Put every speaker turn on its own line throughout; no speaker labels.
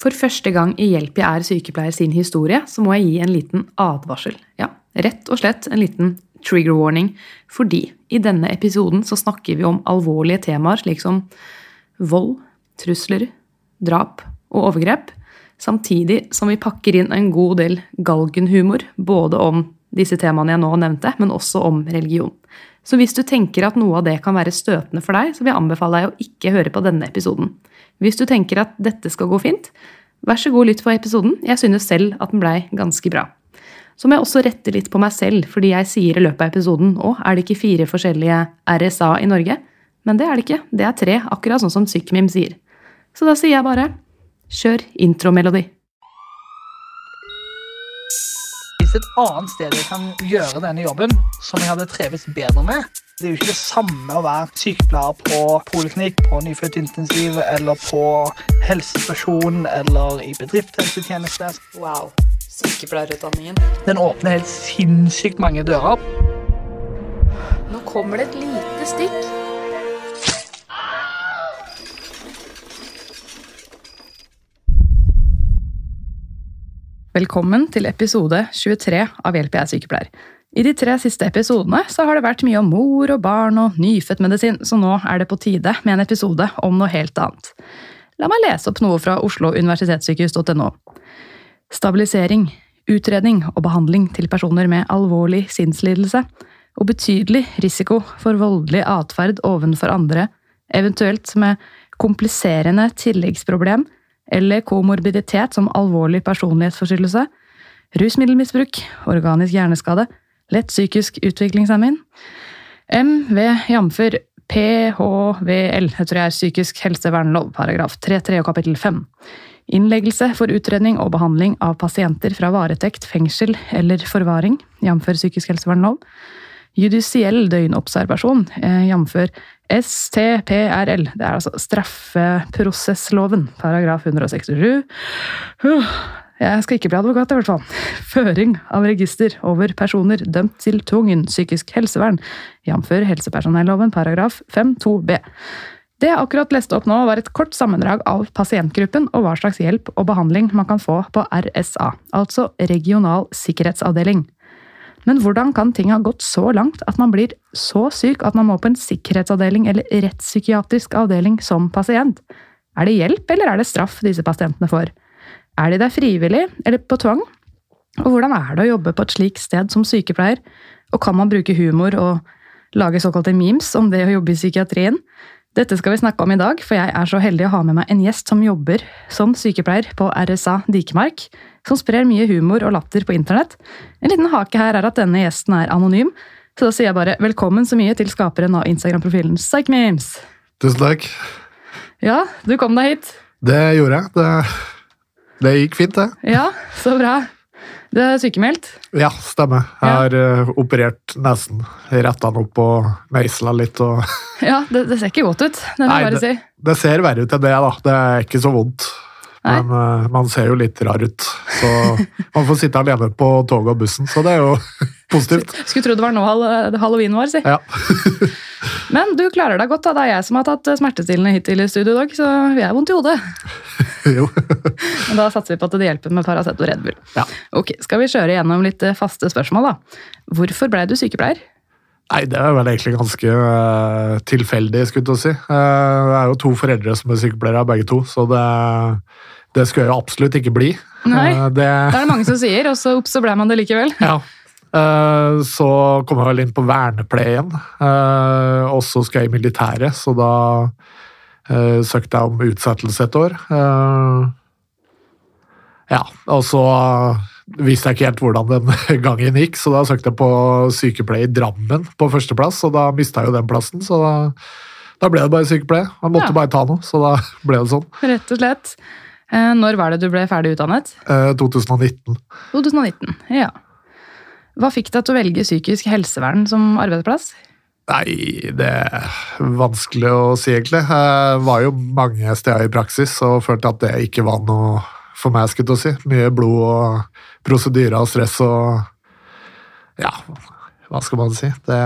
For første gang i Hjelp jeg er sykepleier sin historie, så må jeg gi en liten advarsel. Ja, rett og slett en liten trigger warning. Fordi i denne episoden så snakker vi om alvorlige temaer slik som vold, trusler, drap og overgrep. Samtidig som vi pakker inn en god del galgenhumor, både om disse temaene jeg nå nevnte, men også om religion. Så hvis du tenker at noe av det kan være støtende for deg, så vil jeg anbefale deg å ikke høre på denne episoden. Hvis du tenker at dette skal gå fint, vær så god lytt på episoden. Jeg synes selv at den blei ganske bra. Så må jeg også rette litt på meg selv, fordi jeg sier i løpet av episoden å, er det ikke fire forskjellige RSA i Norge? Men det er det ikke. Det er tre, akkurat sånn som Sykmim sier. Så da sier jeg bare kjør intromelodi.
Hvis et annet sted jeg kan gjøre denne jobben som jeg hadde treves bedre med Det er jo ikke det samme å være sykepleier på poliklinikk, på nyfødtintensiv eller på helsestasjon eller i bedriftshelsetjeneste.
Wow. Sykepleierutdanningen.
Den åpner helt sinnssykt mange dører.
Nå kommer det et lite stikk. Velkommen til episode 23 av Hjelp jeg er sykepleier. I de tre siste episodene så har det vært mye om mor og barn og nyfødtmedisin, så nå er det på tide med en episode om noe helt annet. La meg lese opp noe fra Oslo universitetssykehus.no. Stabilisering, utredning og behandling til personer med alvorlig sinnslidelse og betydelig risiko for voldelig atferd ovenfor andre, eventuelt med kompliserende tilleggsproblem eller komorbiditet som alvorlig personlighetsforstyrrelse, rusmiddelmisbruk, organisk hjerneskade, lett psykisk utviklingshemning, MV jf. PHVL, jeg tror jeg er psykisk helsevernlov, paragraf 3-3 og kapittel 5. Innleggelse for utredning og behandling av pasienter fra varetekt, fengsel eller forvaring, jf. psykisk helsevernlov. Judisiell døgnobservasjon, eh, jf. STPRL. Det er altså straffeprosessloven, paragraf 167. Jeg skal ikke bli advokat, i hvert fall. Føring av register over personer dømt til tvungen psykisk helsevern, jf. helsepersonelloven, paragraf 5-2b. Det jeg akkurat leste opp nå, var et kort sammendrag av pasientgruppen og hva slags hjelp og behandling man kan få på RSA, altså Regional sikkerhetsavdeling. Men hvordan kan ting ha gått så langt at man blir så syk at man må på en sikkerhetsavdeling eller rettspsykiatrisk avdeling som pasient? Er det hjelp, eller er det straff disse pasientene får? Er de der frivillig, eller på tvang? Og hvordan er det å jobbe på et slikt sted som sykepleier? Og kan man bruke humor og lage såkalte memes om det å jobbe i psykiatrien? Dette skal vi snakke om i dag, for jeg er så heldig å ha med meg en gjest som jobber som sykepleier på RSA Dikemark, som sprer mye humor og latter på internett. En liten hake her er at denne gjesten er anonym, så da sier jeg bare velkommen så mye til skaperen av Instagram-profilen PsychMemes.
Tusen takk.
Ja, du kom deg hit.
Det gjorde jeg. Det, det gikk fint, det.
Ja, så bra. Du er sykemeldt?
Ja, stemmer. Jeg har uh, operert nesen. Retta den opp og meisla litt. Og...
Ja, det, det, ser ikke godt ut. Det,
Nei,
det,
si. det, ser verre ut enn det, da. Det er ikke så vondt. Nei. Men uh, man ser jo litt rar ut. Så man får sitte alene på toget og bussen, så det er jo positivt.
Skulle tro det var nå halloween var, si.
Ja.
Men du klarer deg godt. da. Det er jeg som har tatt smertestillende hittil i studio i dag, så vi er vondt i hodet.
jo.
Men da satser vi på at det hjelper med Paracet og Red Bull.
Ja.
Ok, Skal vi kjøre gjennom litt eh, faste spørsmål, da. Hvorfor blei du sykepleier?
Nei, Det er vel egentlig ganske uh, tilfeldig. skulle jeg si. Uh, det er jo to foreldre som er sykepleiere, begge to, så det, det skulle jeg jo absolutt ikke bli.
Nei, uh, det... det er det mange som sier, og så opp så ble man det likevel.
Ja. Så kom jeg vel inn på vernepleien, og så skal jeg i militæret, så da søkte jeg om utsettelse et år. ja, og så visste jeg ikke helt hvordan den gangen gikk, så da søkte jeg på sykepleie i Drammen på førsteplass, og da mista jeg jo den plassen. Så da, da ble det bare sykepleie. Man måtte ja. bare ta noe, så da ble det sånn.
Rett og slett. Eh, når var det du ble ferdig utdannet?
2019.
Eh, 2019, ja. Hva fikk deg til å velge psykisk helsevern som arbeidsplass?
Nei, det er vanskelig å si, egentlig. Jeg var jo mange steder i praksis og følte at det ikke var noe for meg, skulle jeg si. Mye blod og prosedyrer og stress og Ja, hva skal man si? Det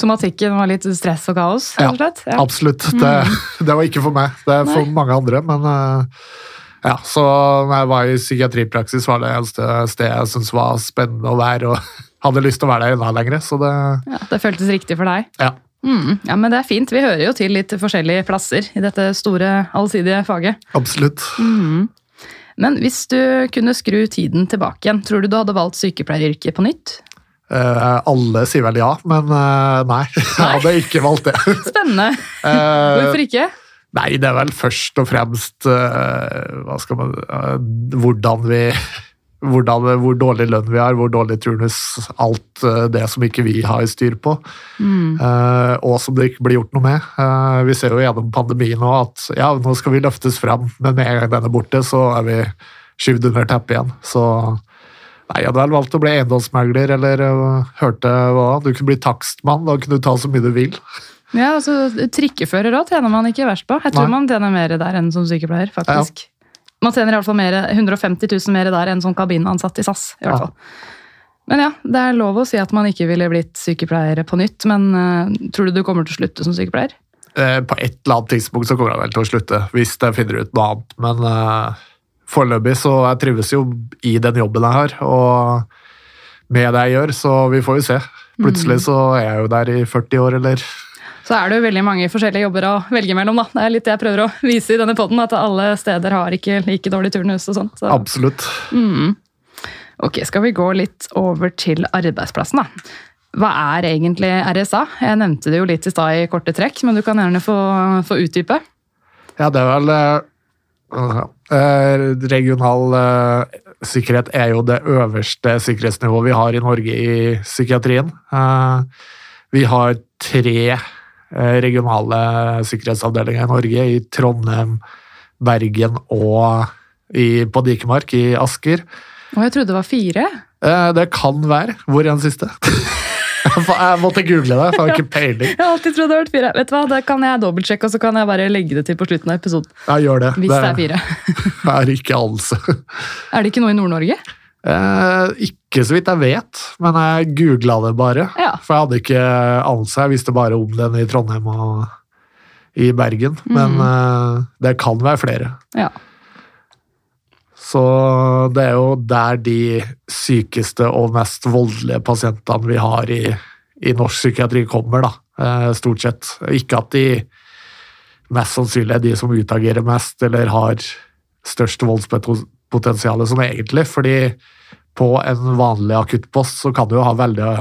Somatikken var litt stress og kaos?
Ja?
Ja.
Absolutt. Det, det var ikke for meg. Det er for mange andre, men eh, ja, så når jeg var i psykiatripraksis, var det eneste stedet jeg syntes var spennende å være, og hadde lyst til å være der enda lenger, så det
Ja, det føltes riktig for deg?
Ja.
Mm, ja, men det er fint. Vi hører jo til litt forskjellige plasser i dette store, allsidige faget.
Absolutt.
Mm. Men hvis du kunne skru tiden tilbake igjen, tror du du hadde valgt sykepleieryrket på nytt?
Uh, alle sier vel ja, men uh, nei. Jeg hadde ikke valgt det.
Spennende.
Eh,
Hvorfor ikke?
Nei, det er vel først og fremst eh, man, eh, hvordan vi hvordan, Hvor dårlig lønn vi har, hvor dårlig turnus, alt eh, det som ikke vi har styr på.
Mm.
og som det ikke blir gjort noe med. Vi ser jo gjennom pandemien nå at ja, nå skal vi løftes fram, men med en gang den er borte, så er vi skyvd under teppet igjen. Så nei, jeg hadde vel valgt å bli eiendomsmegler, eller hørte hva, du kunne bli takstmann, da kunne du ta så mye du vil.
Ja, altså Trikkefører òg tjener man ikke verst på. Jeg tror
Nei.
man tjener mer der enn som sykepleier. faktisk. Man tjener i hvert fall mer, 150 000 mer der enn som kabinansatt i SAS. i hvert
Ja.
fall. Men ja, det er lov å si at man ikke ville blitt sykepleier på nytt, men uh, tror du du kommer til å slutte som sykepleier?
Eh, på et eller annet tidspunkt så kommer jeg vel til å slutte, hvis jeg finner ut noe annet. Men uh, foreløpig så jeg trives jo i den jobben jeg har, og med det jeg gjør, så vi får jo se. Plutselig så er jeg jo der i 40 år, eller
Så er det jo veldig mange forskjellige jobber å velge mellom. da. Det er litt det jeg prøver å vise i denne podden, at alle steder har ikke like dårlig turnus og sånt. Så.
absolutt.
Mm. Ok, skal vi gå litt over til arbeidsplassen, da. Hva er egentlig RSA? Jeg nevnte det jo litt i stad i korte trekk, men du kan gjerne få, få utdype.
Ja, det er vel eh, Regional uh, sikkerhet er jo det øverste sikkerhetsnivået vi har i Norge i psykiatrien. Uh, vi har tre regionale sikkerhetsavdelinger i Norge, i Trondheim, Bergen og i, på Dikemark i Asker.
Og jeg trodde det var fire.
Eh, det kan være. Hvor er den siste? jeg måtte google det, for jeg har ikke peiling.
Jeg har alltid trodd det har vært fire. Vet du hva, Det kan jeg dobbeltsjekke, og så kan jeg bare legge det til på slutten av episoden.
Jeg gjør det.
Hvis det er fire.
er ikke anelse.
Er det ikke noe i Nord-Norge?
Eh, ikke så vidt jeg vet, men jeg googla det bare.
Ja.
For jeg hadde ikke anelse. Jeg visste bare om den i Trondheim og i Bergen. Men
Mm.
eh, det kan være flere.
Ja.
Så det er jo der de sykeste og mest voldelige pasientene vi har i, i norsk psykiatri, kommer, da. Uh, stort sett. Ikke at de mest sannsynlig er de som utagerer mest, eller har størst voldspotensial sånn egentlig, fordi på en vanlig akuttpost så kan du jo ha veldig,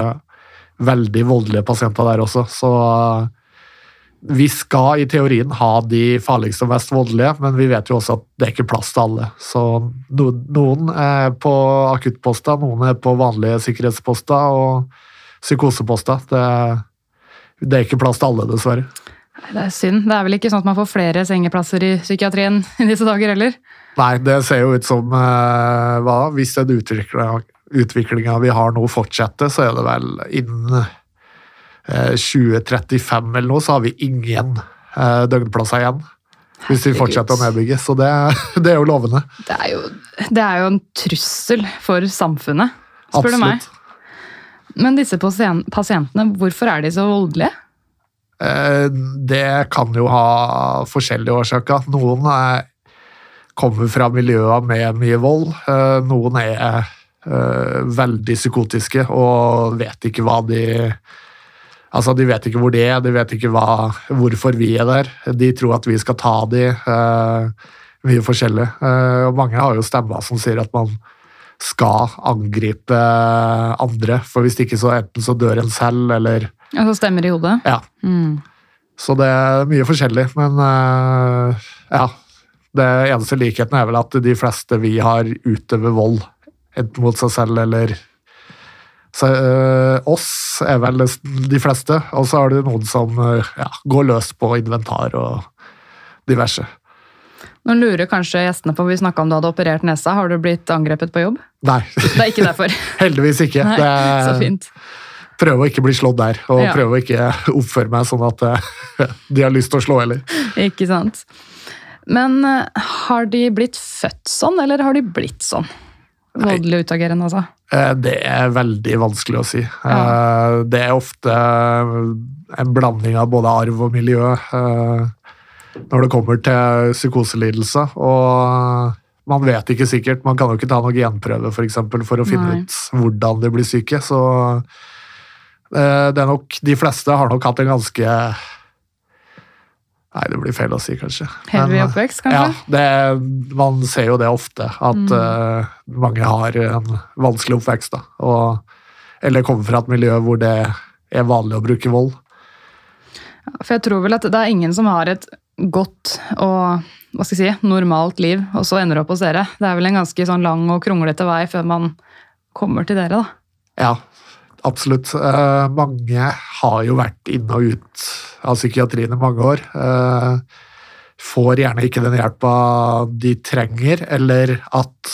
veldig voldelige pasienter der også, så vi skal i teorien ha de farligste og mest voldelige, men vi vet jo også at det er ikke plass til alle. Så no, noen er på akuttposter, noen er på vanlige sikkerhetsposter og psykoseposter. Det, det er ikke plass til alle, dessverre.
Det er synd. Det er vel ikke sånn at man får flere sengeplasser i psykiatrien i disse dager heller?
Nei, det ser jo ut som eh, hva, Hvis den utviklinga vi har nå fortsetter, så er det vel innen eh, 2035 eller noe, så har vi ingen eh, døgnplasser igjen. Hvis vi fortsetter å nedbygge. Så det, det er jo lovende.
Det er jo, det er jo en trussel for samfunnet, spør du meg. Men disse pasientene, hvorfor er de så voldelige?
Eh, Det kan jo ha forskjellige årsaker. Noen er, kommer fra miljøer med mye vold. Eh, Noen er eh, veldig psykotiske og vet ikke hva de Altså, De vet ikke hvor de er, de vet ikke hva, hvorfor vi er der. De tror at vi skal ta de. eh, mye forskjellig. Og mange har jo stemmer som sier at man skal angripe andre, for hvis ikke så enten så dør en selv, eller
Altså stemmer i hodet?
Ja.
Mm.
Så det er mye forskjellig, men ja. Det eneste likheten er vel at de fleste vi har utøver vold, enten mot seg selv eller så, øh, oss, er vel de fleste. Og så har du noen som eh, ja, går løs på inventar og diverse.
Nå lurer kanskje gjestene på, vi snakka om du hadde operert nesa. Har du blitt angrepet på jobb?
Nei,
Det er ikke derfor.
heldigvis ikke.
Nei,
Det
så
er,
fint.
prøver å ikke bli slått der, og
Ja.
prøver å ikke oppføre meg sånn at eh, de har lyst til å slå heller.
Ikke sant. Men eh, har de blitt født sånn, eller har de blitt sånn? Voldelig utagerende, altså.
Eh, Det er veldig vanskelig å si. Ja. Det er ofte en blanding av både arv og miljø eh, når det kommer til psykoselidelse. Og man vet ikke sikkert. Man kan jo ikke ta noen genprøve for, eksempel, for å finne
Nei.
ut hvordan de blir syke. Så eh, det er nok, de fleste har nok hatt en ganske Nei, det blir feil å si, kanskje.
Heavy oppvekst,
Ja,
kanskje?
det, man ser jo det ofte, at
Mm.
uh, mange har en vanskelig oppvekst. Da, og, eller kommer fra et miljø hvor det er vanlig å bruke vold.
For jeg tror vel at det er ingen som har et godt og hva skal jeg si, normalt liv, og så ender opp hos dere. Det er vel en ganske sånn lang og kronglete vei før man kommer til dere, da.
Ja, absolutt. Eh, mange har jo vært inn og ut av psykiatrien i mange år. Eh, får gjerne ikke den hjelpa de trenger, eller at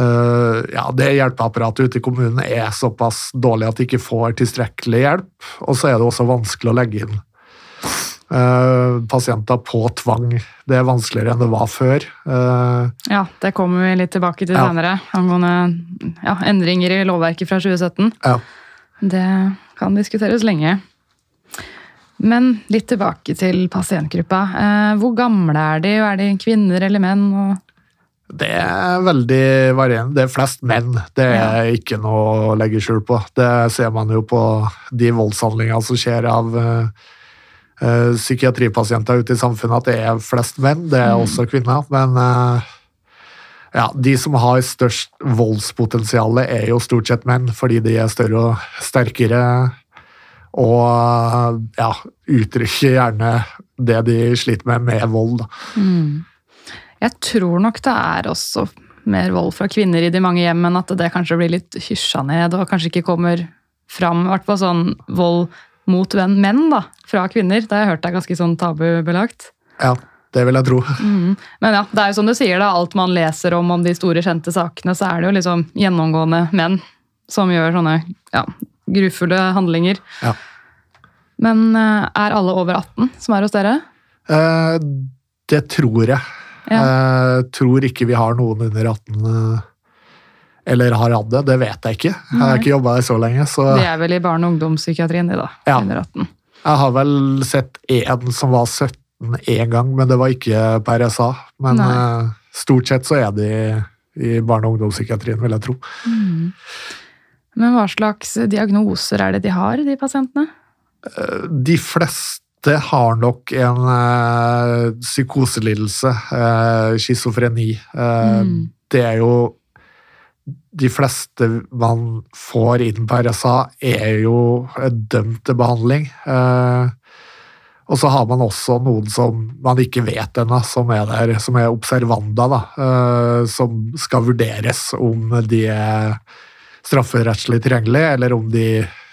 eh, ja, det hjelpeapparatet ute i kommunen er såpass dårlig at de ikke får tilstrekkelig hjelp. Og så er det også vanskelig å legge inn eh, pasienter på tvang. Det er vanskeligere enn det var før. Uh,
Ja, det kommer vi litt tilbake til
Ja.
senere, angående ja, endringer i lovverket fra 2017.
ja.
Det kan diskuteres lenge. Men litt tilbake til pasientgruppa. Eh, hvor gamle er de? Er de kvinner eller menn?
Det er veldig varierende. Det er flest menn. Det er ikke noe å legge skjul på. Det ser man jo på de voldshandlingene som skjer av eh, eh, psykiatripasienter ute i samfunnet, at det er flest menn. Det er også kvinner. Men uh, ja, de som har størst voldspotensial, er jo stort sett menn, fordi de er større og sterkere. Og ja, uttrykker gjerne det de sliter med, med vold. Mm.
jeg tror nok det er også mer vold fra kvinner i de mange hjem, men at det kanskje blir litt hysja ned og kanskje ikke kommer fram. I hvert fall sånn vold mot menn da, fra kvinner. Det har jeg hørt er ganske sånn tabubelagt.
Ja, det vil jeg tro.
Men ja, det er jo som du sier, da, alt man leser om om de store, kjente sakene, så er det jo liksom gjennomgående menn som gjør sånne ja, grufulle handlinger.
Ja.
Men eh, er alle over 18 som er hos dere?
Eh, det tror jeg.
Ja.
Eh, tror ikke vi har noen under 18 eh, eller har hatt det. Det vet jeg ikke. Jeg har ikke jobba der så lenge. Så
De er vel i barne- og ungdomspsykiatrien, de da.
Ja.
Under 18.
jeg har vel sett én som var 17 én gang, men det var ikke på RSA. Men
Nei.
eh, stort sett så er de i barne- og ungdomspsykiatrien, vil jeg tro.
Men hva slags diagnoser er det de har, de pasientene?
De fleste har nok en eh, psykoselidelse, eh, schizofreni. Eh,
Mm.
Det er jo De fleste man får inn på RSA, er jo dømt til behandling. Eh, og så har man også noen som man ikke vet ennå, som er der, som er observanda, da, eh, som skal vurderes om de er strafferettslig tilgjengelige, eller om de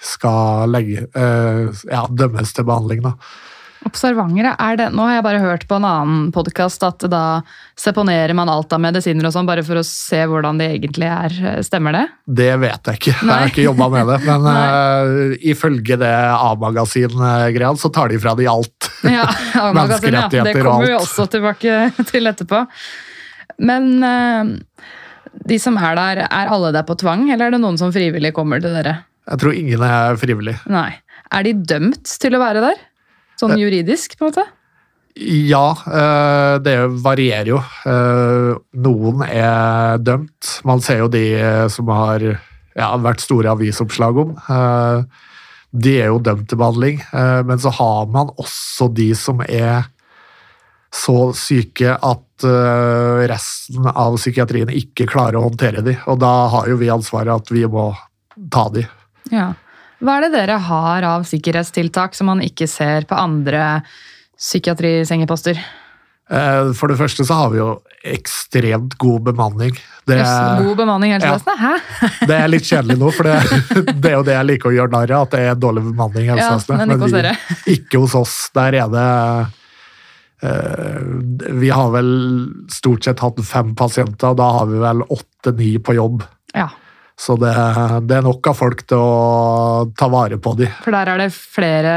skal legge, eh, ja, dømmes til behandling. Da.
Observangere, er det Nå har jeg bare hørt på en annen podkast at da seponerer man alt av medisiner og sånn, bare for å se hvordan de egentlig er. Stemmer det?
Det vet jeg ikke, jeg har ikke jobba med det. Men
Nei.
eh, ifølge det A-magasin-greia, så tar de fra de alt.
Ja, magasin, ja. Det kommer vi også tilbake til etterpå. Men uh, de som er der, er alle der på tvang, eller er det noen som frivillig kommer til dere?
Jeg tror ingen er frivillig.
Nei. Er de dømt til å være der? Sånn juridisk, på en måte?
Ja, eh, det varierer jo. Eh, Noen er dømt. Man ser jo de eh, som har ja, vært store avisoppslag om. Eh, De er jo dømt til behandling, eh, men så har man også de som er så syke at eh, resten av psykiatrien ikke klarer å håndtere de, og da har jo vi ansvaret at vi må ta de.
Ja. Hva er det dere har av sikkerhetstiltak som man ikke ser på andre psykiatrisengeposter?
Eh, For det første så har vi jo ekstremt god bemanning. Det,
er, God bemanning i helsevesenet? Hæ?
det er litt kjedelig nå, for det, det er jo det jeg liker å gjøre narr av, at det er dårlig bemanning i
Ja,
helsevesenet.
men ikke hos
vi-
dere.
ikke hos oss. Der er det uh, Vi har vel stort sett hatt fem pasienter, og da har vi vel åtte-ni på jobb.
Ja,
Så det, det er nok av folk til å ta vare på de.
for der er det flere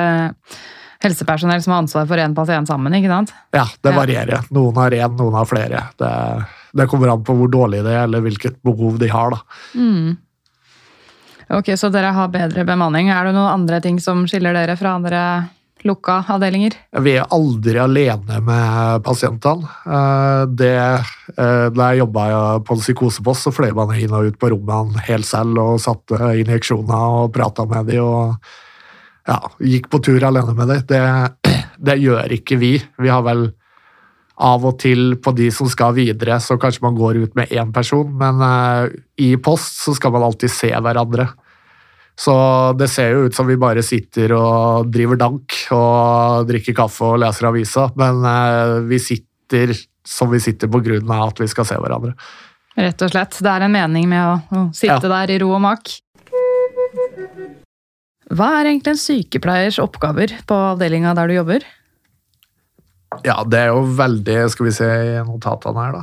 helsepersonell som har ansvar for én pasient sammen, ikke sant?
Ja, det varierer. Noen har én, noen har flere. Det, det kommer an på hvor dårlig det er, eller hvilket behov de har. da.
Mm. Ok, Så dere har bedre bemanning. Er det noen andre ting som skiller dere fra andre lukka avdelinger?
Vi er aldri alene med pasientene. Eh, det, eh, da jeg jobba på en psykosepost, så fløy man inn og ut på rommene helt selv og satte injeksjoner og prata med dem og ja, gikk på tur alene med dem. Det, det gjør ikke vi. Vi har vel av og til på de som skal videre, så kanskje man går ut med én person, men i post så skal man alltid se hverandre. Så det ser jo ut som vi bare sitter og driver dank og drikker kaffe og leser avisa, men uh, vi sitter som vi sitter på grunn av at vi skal se hverandre.
Rett og slett. Det er en mening med å, å sitte ja. der i ro og mak. Hva er egentlig en sykepleiers oppgaver på avdelinga der du jobber?
Ja, det er jo veldig Skal vi se i notatene her, da.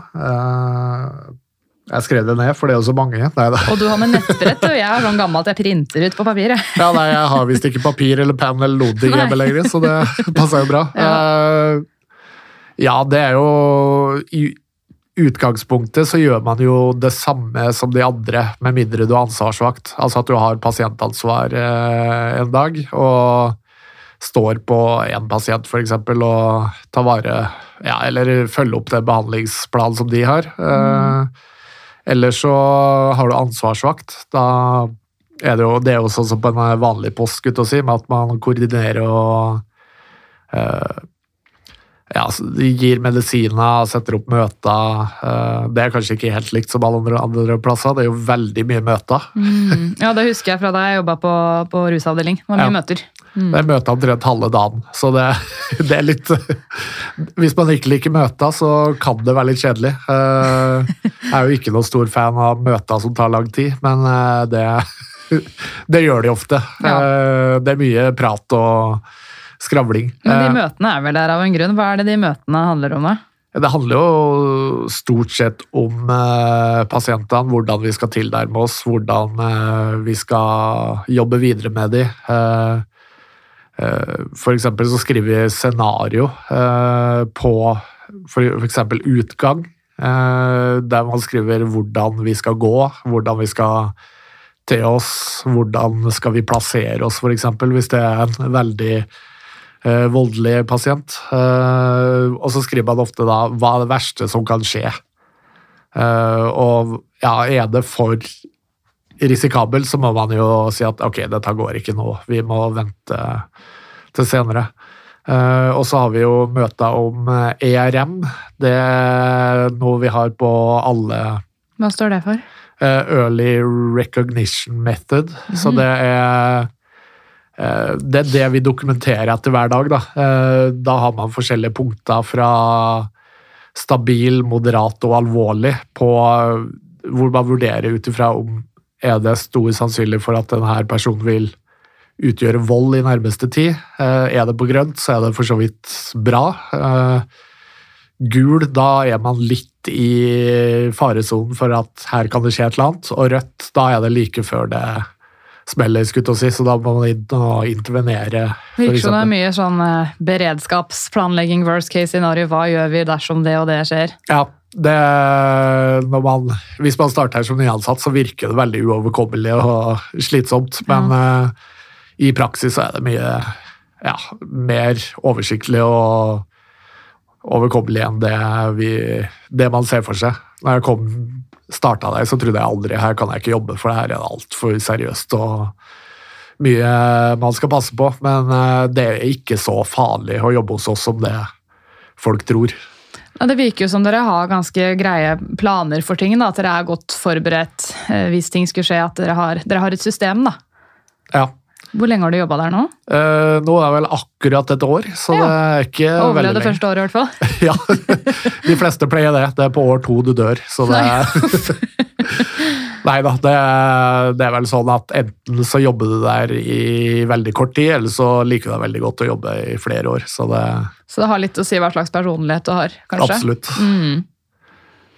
Jeg skrev det ned, for det er jo så mange. Nei,
og du har med nettbrett, og jeg er sånn gammel at jeg printer ut på papiret.
ja, nei, jeg har visst ikke papir eller penn eller lodding hjemme lenger, så det passer jo bra. Ja. Uh, ja, det er jo I utgangspunktet så gjør man jo det samme som de andre, med mindre du er ansvarsvakt. Altså at du har pasientansvar uh, en dag. og står på én pasient f.eks. og tar vare ja, Eller følger opp den behandlingsplanen som de har. Mm. Eller så har du ansvarsvakt. Da er det jo, det er jo sånn som på en vanlig post, å si, med at man koordinerer og uh, ja, gir medisiner, setter opp møter. Eh, det er kanskje ikke helt likt som alle andre, andre plasser. Det er jo veldig mye møter.
Mm. Ja, det husker jeg fra da jeg jobba på, på rusavdeling. Det var mye ja. møter.
Mm. Jeg møter møte omtrent halve dagen, så det, det, er litt Hvis man ikke liker møter, så kan det være litt kjedelig. Eh, jeg er jo ikke noen stor fan av møter som tar lang tid, men eh, det, det gjør de ofte. Ja. Eh, det er mye prat og skravling.
Men de møtene er vel der av en grunn? Hva er det de møtene handler om? da?
Det handler jo stort sett om eh, pasientene, hvordan vi skal tilnærme oss, hvordan eh, vi skal jobbe videre med dem. Eh, for eksempel så skriver vi scenario eh, på f.eks. utgang, eh, der man skriver hvordan vi skal gå, hvordan vi skal til oss, hvordan skal vi plassere oss, f.eks. hvis det er en veldig voldelig pasient. og så skriver man ofte da hva er det verste som kan skje. og ja, er det for risikabel, så må man jo si at ok, dette går ikke nå, vi må vente til senere. Uh, og så har vi jo møta om ERM. Eh, det er noe vi har på alle
Hva står det for?
Uh, Early Recognition Method. Mm -hmm. Så det er det er det vi dokumenterer etter hver dag. Da, da har man forskjellige punkter fra stabil, moderat og alvorlig på hvor man vurderer ut ifra om er det stor sannsynlig for at denne personen vil utgjøre vold i nærmeste tid. Eh, er det på grønt, så er det for så vidt bra. Eh, gul, da er man litt i faresonen for at her kan det skje et eller annet. Og rødt, da er det like før det smeller, skulle si, så da må man inn og intervenere.
Virker som det er mye sånn eh, beredskapsplanlegging, worst case scenario. Hva gjør vi dersom det og det skjer?
Ja, det, man, hvis man starter her som nyansatt, så virker det veldig uoverkommelig og slitsomt. Men ja. uh, i praksis så er det mye ja, mer oversiktlig og overkommelig enn det, vi, det man ser for seg. Når jeg kom, starta der, så trodde jeg aldri her kan jeg ikke jobbe, for det her er altfor seriøst og mye man skal passe på. Men uh, det er ikke så farlig å jobbe hos oss som det folk tror.
Ja, det virker jo som dere har ganske greie planer for ting. Da. At dere er godt forberedt eh, hvis ting skulle skje. At dere har, dere har et system. da.
Ja.
Hvor lenge har du jobba der nå?
Eh, nå er det vel akkurat et år. så ja. det er ikke
Overlevde
veldig
lenge. første året, i hvert fall.
ja, De fleste pleier det. Det er på år to du dør. så det er... Nei da, det, det, er vel sånn at enten så jobber du der i veldig kort tid, eller så liker du deg veldig godt å jobbe i flere år. Så det,
så det har litt å si hva slags personlighet du har, kanskje?
Absolutt. Mm.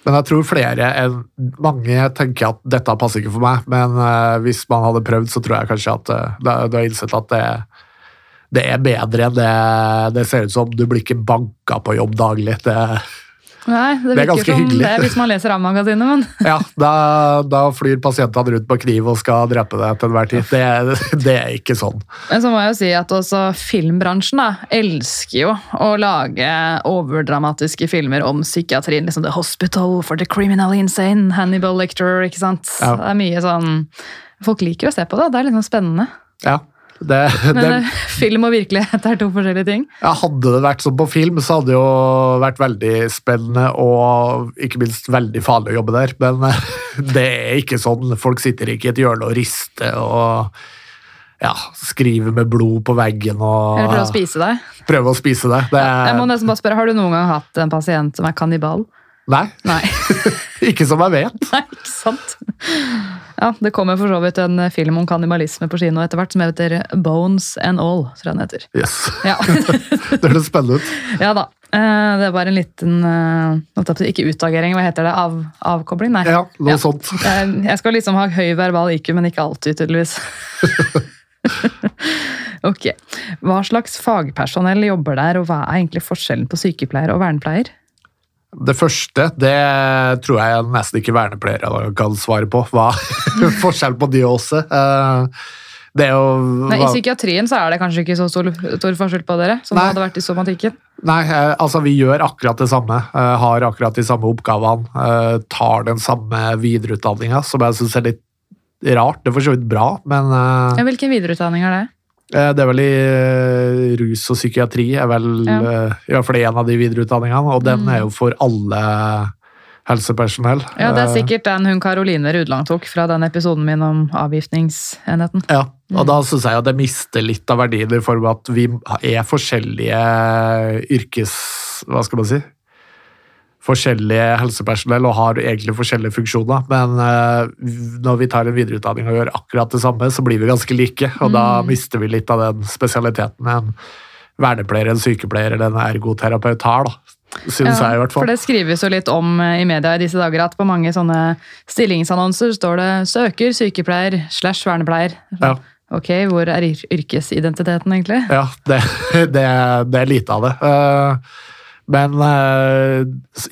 Men jeg tror flere enn mange tenker at dette passer ikke for meg. Men uh, hvis man hadde prøvd, så tror jeg kanskje at uh, du har innsett at det, det er bedre enn det det ser ut som. Du blir ikke banka på jobb daglig. Det,
Nei, det
Det er ganske hyggelig.
det hvis man leser A-magasinet, men
Ja, da, da flyr pasientene rundt på kniv og skal drepe deg til enhver tid. Det, det er ikke sånn.
Men så må jeg jo si at også filmbransjen da, elsker jo å lage overdramatiske filmer om psykiatrien. liksom The Hospital for the Criminally Insane, Hannibal Lecturer, ikke sant?
Ja.
Det er mye sånn Folk liker å se på det, det er liksom spennende.
Ja, det,
Men
det,
eh, film og virkelighet er to forskjellige ting.
ja, hadde det vært sånn på film, så hadde det jo vært veldig spennende og ikke minst veldig farlig å jobbe der. Men eh, det er ikke sånn. Folk sitter ikke i et hjørne og rister og ja, skriver med blod på veggen og
Eller prøver å spise deg.
Prøver å spise det. det
Jeg må nesten bare spørre, Har du noen gang hatt en pasient som er kannibal?
Nei,
Nei.
ikke som jeg vet.
Nei, ikke sant? Ja, Det kommer for så vidt en film om kannibalisme på kino etter hvert, som heter Bones and All. tror jeg den heter.
Yes.
Ja,
Det høres spennende ut.
ja da. Eh, Det var en liten eh, Ikke utagering, hva heter det? Av, avkobling? Nei.
Ja, noe
Ja.
sånt.
Jeg jeg skal liksom ha høy verbal IQ, men ikke alltid, tydeligvis. ok. Hva slags fagpersonell jobber der, og hva er egentlig forskjellen på sykepleier og vernepleier?
Det første det tror jeg nesten ikke vernepleiere kan svare på. Hva er forskjellen på de også? Eh, Det er jo
Nei, I psykiatrien så er det kanskje ikke så stor, stor forskjell på dere, som det hadde vært i somatikken.
Nei, eh, altså vi gjør akkurat det samme. eh, Har akkurat de samme oppgavene. Tar den samme videreutdanninga, som jeg syns er litt rart. Det er for så vidt bra, men
Ja, hvilken videreutdanning er det?
Eh, det er vel i eh, rus og psykiatri er vel
Ja.
eh, i hvert fall en av de videreutdanningene, og den
Mm.
er jo for alle helsepersonell.
Ja, Det er sikkert den hun Karoline Rudlang tok fra den episoden min om avgiftningsenheten.
Ja, og
Mm.
da syns jeg at det mister litt av verdien i form av at vi er forskjellige yrkes... Hva skal man si? Forskjellige helsepersonell og har egentlig forskjellige funksjoner. Men eh, når vi tar en videreutdanning og gjør akkurat det samme, så blir vi ganske like. Og da
Mm.
mister vi litt av den spesialiteten en vernepleier, en sykepleier eller en ergoterapeut har. da. Syns jeg i hvert fall.
For det skrives jo litt om eh, i media i disse dager at på mange sånne stillingsannonser står det 'søker sykepleier slash vernepleier'.
Ja.
Ok, hvor er yrkesidentiteten egentlig?
Ja, det, det, det er lite av det. Eh, Men eh,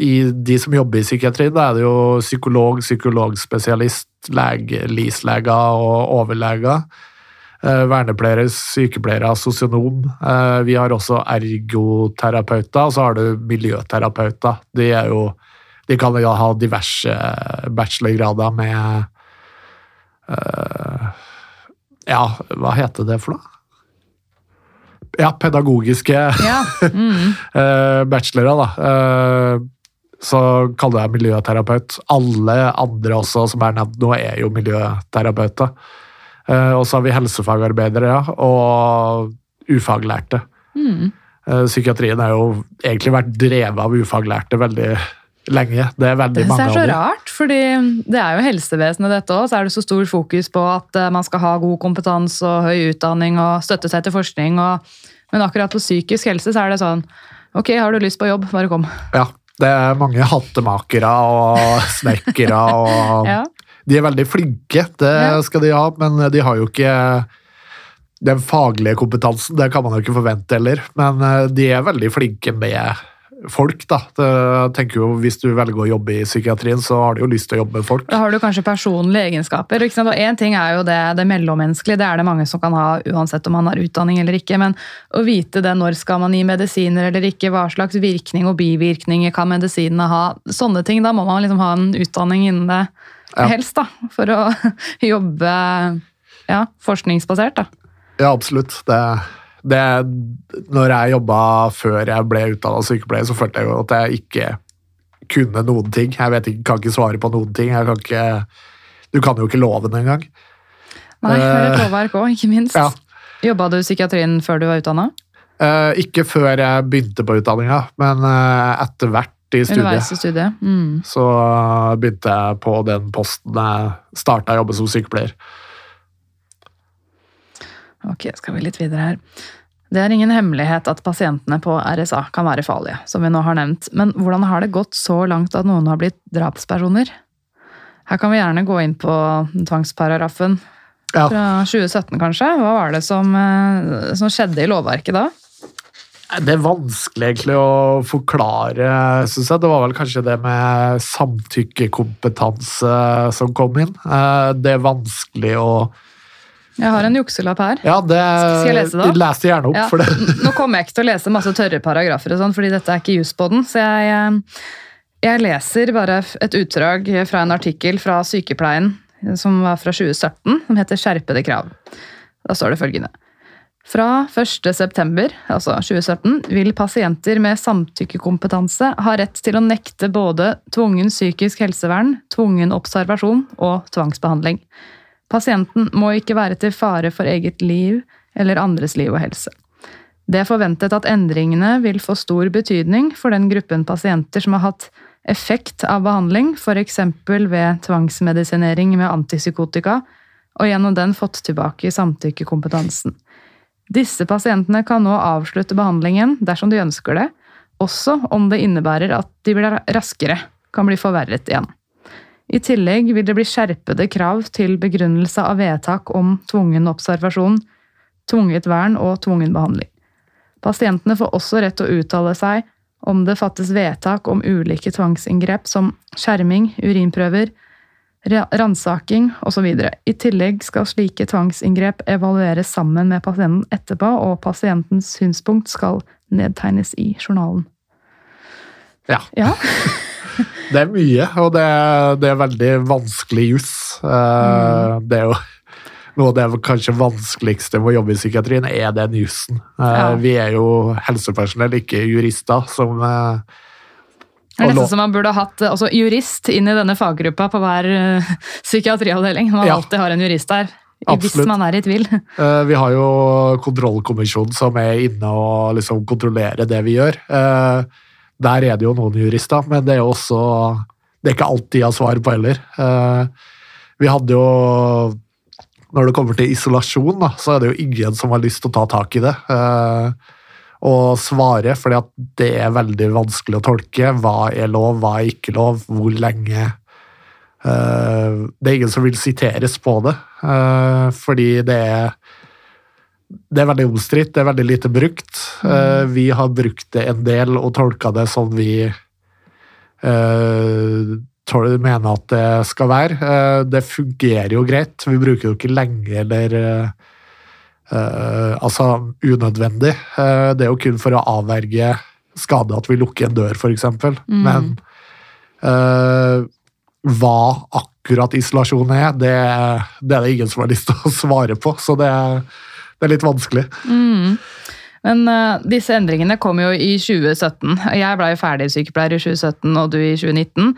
i de som jobber i psykiatrien, da er det jo psykolog, psykologspesialist, lege, LIS-leger og overleger. Eh, Vernepleiere, sykepleiere, sosionom. Eh, Vi har også ergoterapeuter, og så har du miljøterapeuter. De, er jo, de kan jo ha diverse bachelorgrader med uh, Ja, hva heter det for noe? Ja, pedagogiske
Ja. Mm.
eh, bachelorer, da. Eh, så kaller jeg miljøterapeut. Alle andre også som er nevnt nå, er jo miljøterapeuter. Eh, og så har vi helsefagarbeidere ja, og ufaglærte.
Mm.
Psykiatrien har jo egentlig vært drevet av ufaglærte veldig lenge. Det er veldig mange
Det er så rart, fordi det er jo helsevesenet dette òg. Så er det så stor fokus på at eh, man skal ha god kompetanse og høy utdanning og støtte seg til forskning. Og, men akkurat på psykisk helse så er det sånn Ok, har du lyst på jobb, bare kom.
Ja, det er mange hattemakere og snekkere og
Ja.
De er veldig flinke, det skal de ha, men de har jo ikke den faglige kompetansen. Det kan man jo ikke forvente heller, men eh, de er veldig flinke med folk. da. Det, jeg tenker jo Hvis du velger å jobbe i psykiatrien, så har du jo lyst til å jobbe med folk.
Da har du kanskje personlige egenskaper. Ikke sant? Og Én ting er jo det, det mellommenneskelige, det er det mange som kan ha uansett om man har utdanning eller ikke. Men å vite det når skal man gi medisiner eller ikke, hva slags virkning og bivirkninger kan medisinene ha, sånne ting, da må man liksom ha en utdanning innen det
Ja.
helst, da. For å jobbe ja, forskningsbasert, da.
Ja, absolutt. Det, det, når jeg jobba før jeg ble utdanna sykepleier, så følte jeg jo at jeg ikke kunne noen ting. Jeg vet ikke, kan ikke svare på noen ting. Kan ikke, du kan jo ikke loven engang.
Nei, jeg er
Eh,
lovverk òg, ikke minst.
ja.
Jobba du i psykiatrien før du var utdanna?
Eh, ikke før jeg begynte på utdanninga, men eh, etter hvert i studiet.
i studiet? Mm.
Så begynte jeg på den posten jeg starta å jobbe som sykepleier.
Ok, skal vi litt videre her. Det er ingen hemmelighet at pasientene på RSA kan være farlige, som vi nå har nevnt. Men hvordan har det gått så langt at noen har blitt drapspersoner? Her kan vi gjerne gå inn på tvangsparagrafen
Ja.
fra 2017, kanskje. Hva var det som, eh, som skjedde i lovverket da?
Det er vanskelig egentlig å forklare, syns jeg. Det var vel kanskje det med samtykkekompetanse som kom inn. Eh, Det er vanskelig å
Jeg har en jukselapp her.
Ja, det
Skal jeg lese det opp?
Les det gjerne opp,
Ja,
for det
Nå kommer jeg ikke til å lese masse tørre paragrafer, og sånn, fordi dette er ikke juss på den. Så jeg, eh, jeg leser bare et utdrag fra en artikkel fra Sykepleien som var fra 2017, som heter 'Skjerpede krav'. Da står det følgende. Fra 1. september, altså 2017, vil pasienter med samtykkekompetanse ha rett til å nekte både tvungen psykisk helsevern, tvungen observasjon og tvangsbehandling. Pasienten må ikke være til fare for eget liv eller andres liv og helse. Det er forventet at endringene vil få stor betydning for den gruppen pasienter som har hatt effekt av behandling, f.eks. ved tvangsmedisinering med antipsykotika, og gjennom den fått tilbake samtykkekompetansen. Disse pasientene kan nå avslutte behandlingen dersom de ønsker det, også om det innebærer at de blir raskere kan bli forverret igjen. I tillegg vil det bli skjerpede krav til begrunnelse av vedtak om tvungen observasjon, tvunget vern og tvungen behandling. Pasientene får også rett til å uttale seg om det fattes vedtak om ulike tvangsinngrep som skjerming, urinprøver, ra- ransaking osv. I tillegg skal slike tvangsinngrep evalueres sammen med pasienten etterpå, og pasientens synspunkt skal nedtegnes i journalen.
Ja.
Ja,
Det er mye, og det, det er veldig vanskelig juss. Mm. Det er jo noe av det kanskje vanskeligste med å jobbe i psykiatrien, er den jussen. Eh,
Ja.
Vi er jo helsepersonell, ikke jurister, som eh,
det er nesten som man burde ha hatt eh, også jurist inn i denne faggruppa på hver eh, psykiatriavdeling. Man
Ja.
alltid har en jurist der, hvis man er i tvil.
Eh, Vi har jo kontrollkommisjonen som er inne og liksom kontrollerer det vi gjør. Der er det jo noen jurister, men det er jo også Det er ikke alt de har svar på heller. Eh, Vi hadde jo Når det kommer til isolasjon, da, så er det jo ingen som har lyst til å ta tak i det. eh, Og svare, fordi det er veldig vanskelig å tolke. Hva er lov, hva er ikke lov, hvor lenge Eh, Det er ingen som vil siteres på det, fordi det er det er veldig omstridt, det er veldig lite brukt. Eh, Vi har brukt det en del og tolka det som vi eh, mener at det skal være. Eh, Det fungerer jo greit. Vi bruker det jo ikke lenge eller Altså unødvendig. Det er jo kun for å avverge skade at vi lukker en dør, f.eks. Men uh, hva akkurat isolasjon er, det, det er det ingen som har lyst til å svare på. Så det, det er litt vanskelig.
Mm. Men uh, disse endringene kom jo i 2017. Jeg ble jo ferdig sykepleier i 2017, og du i 2019.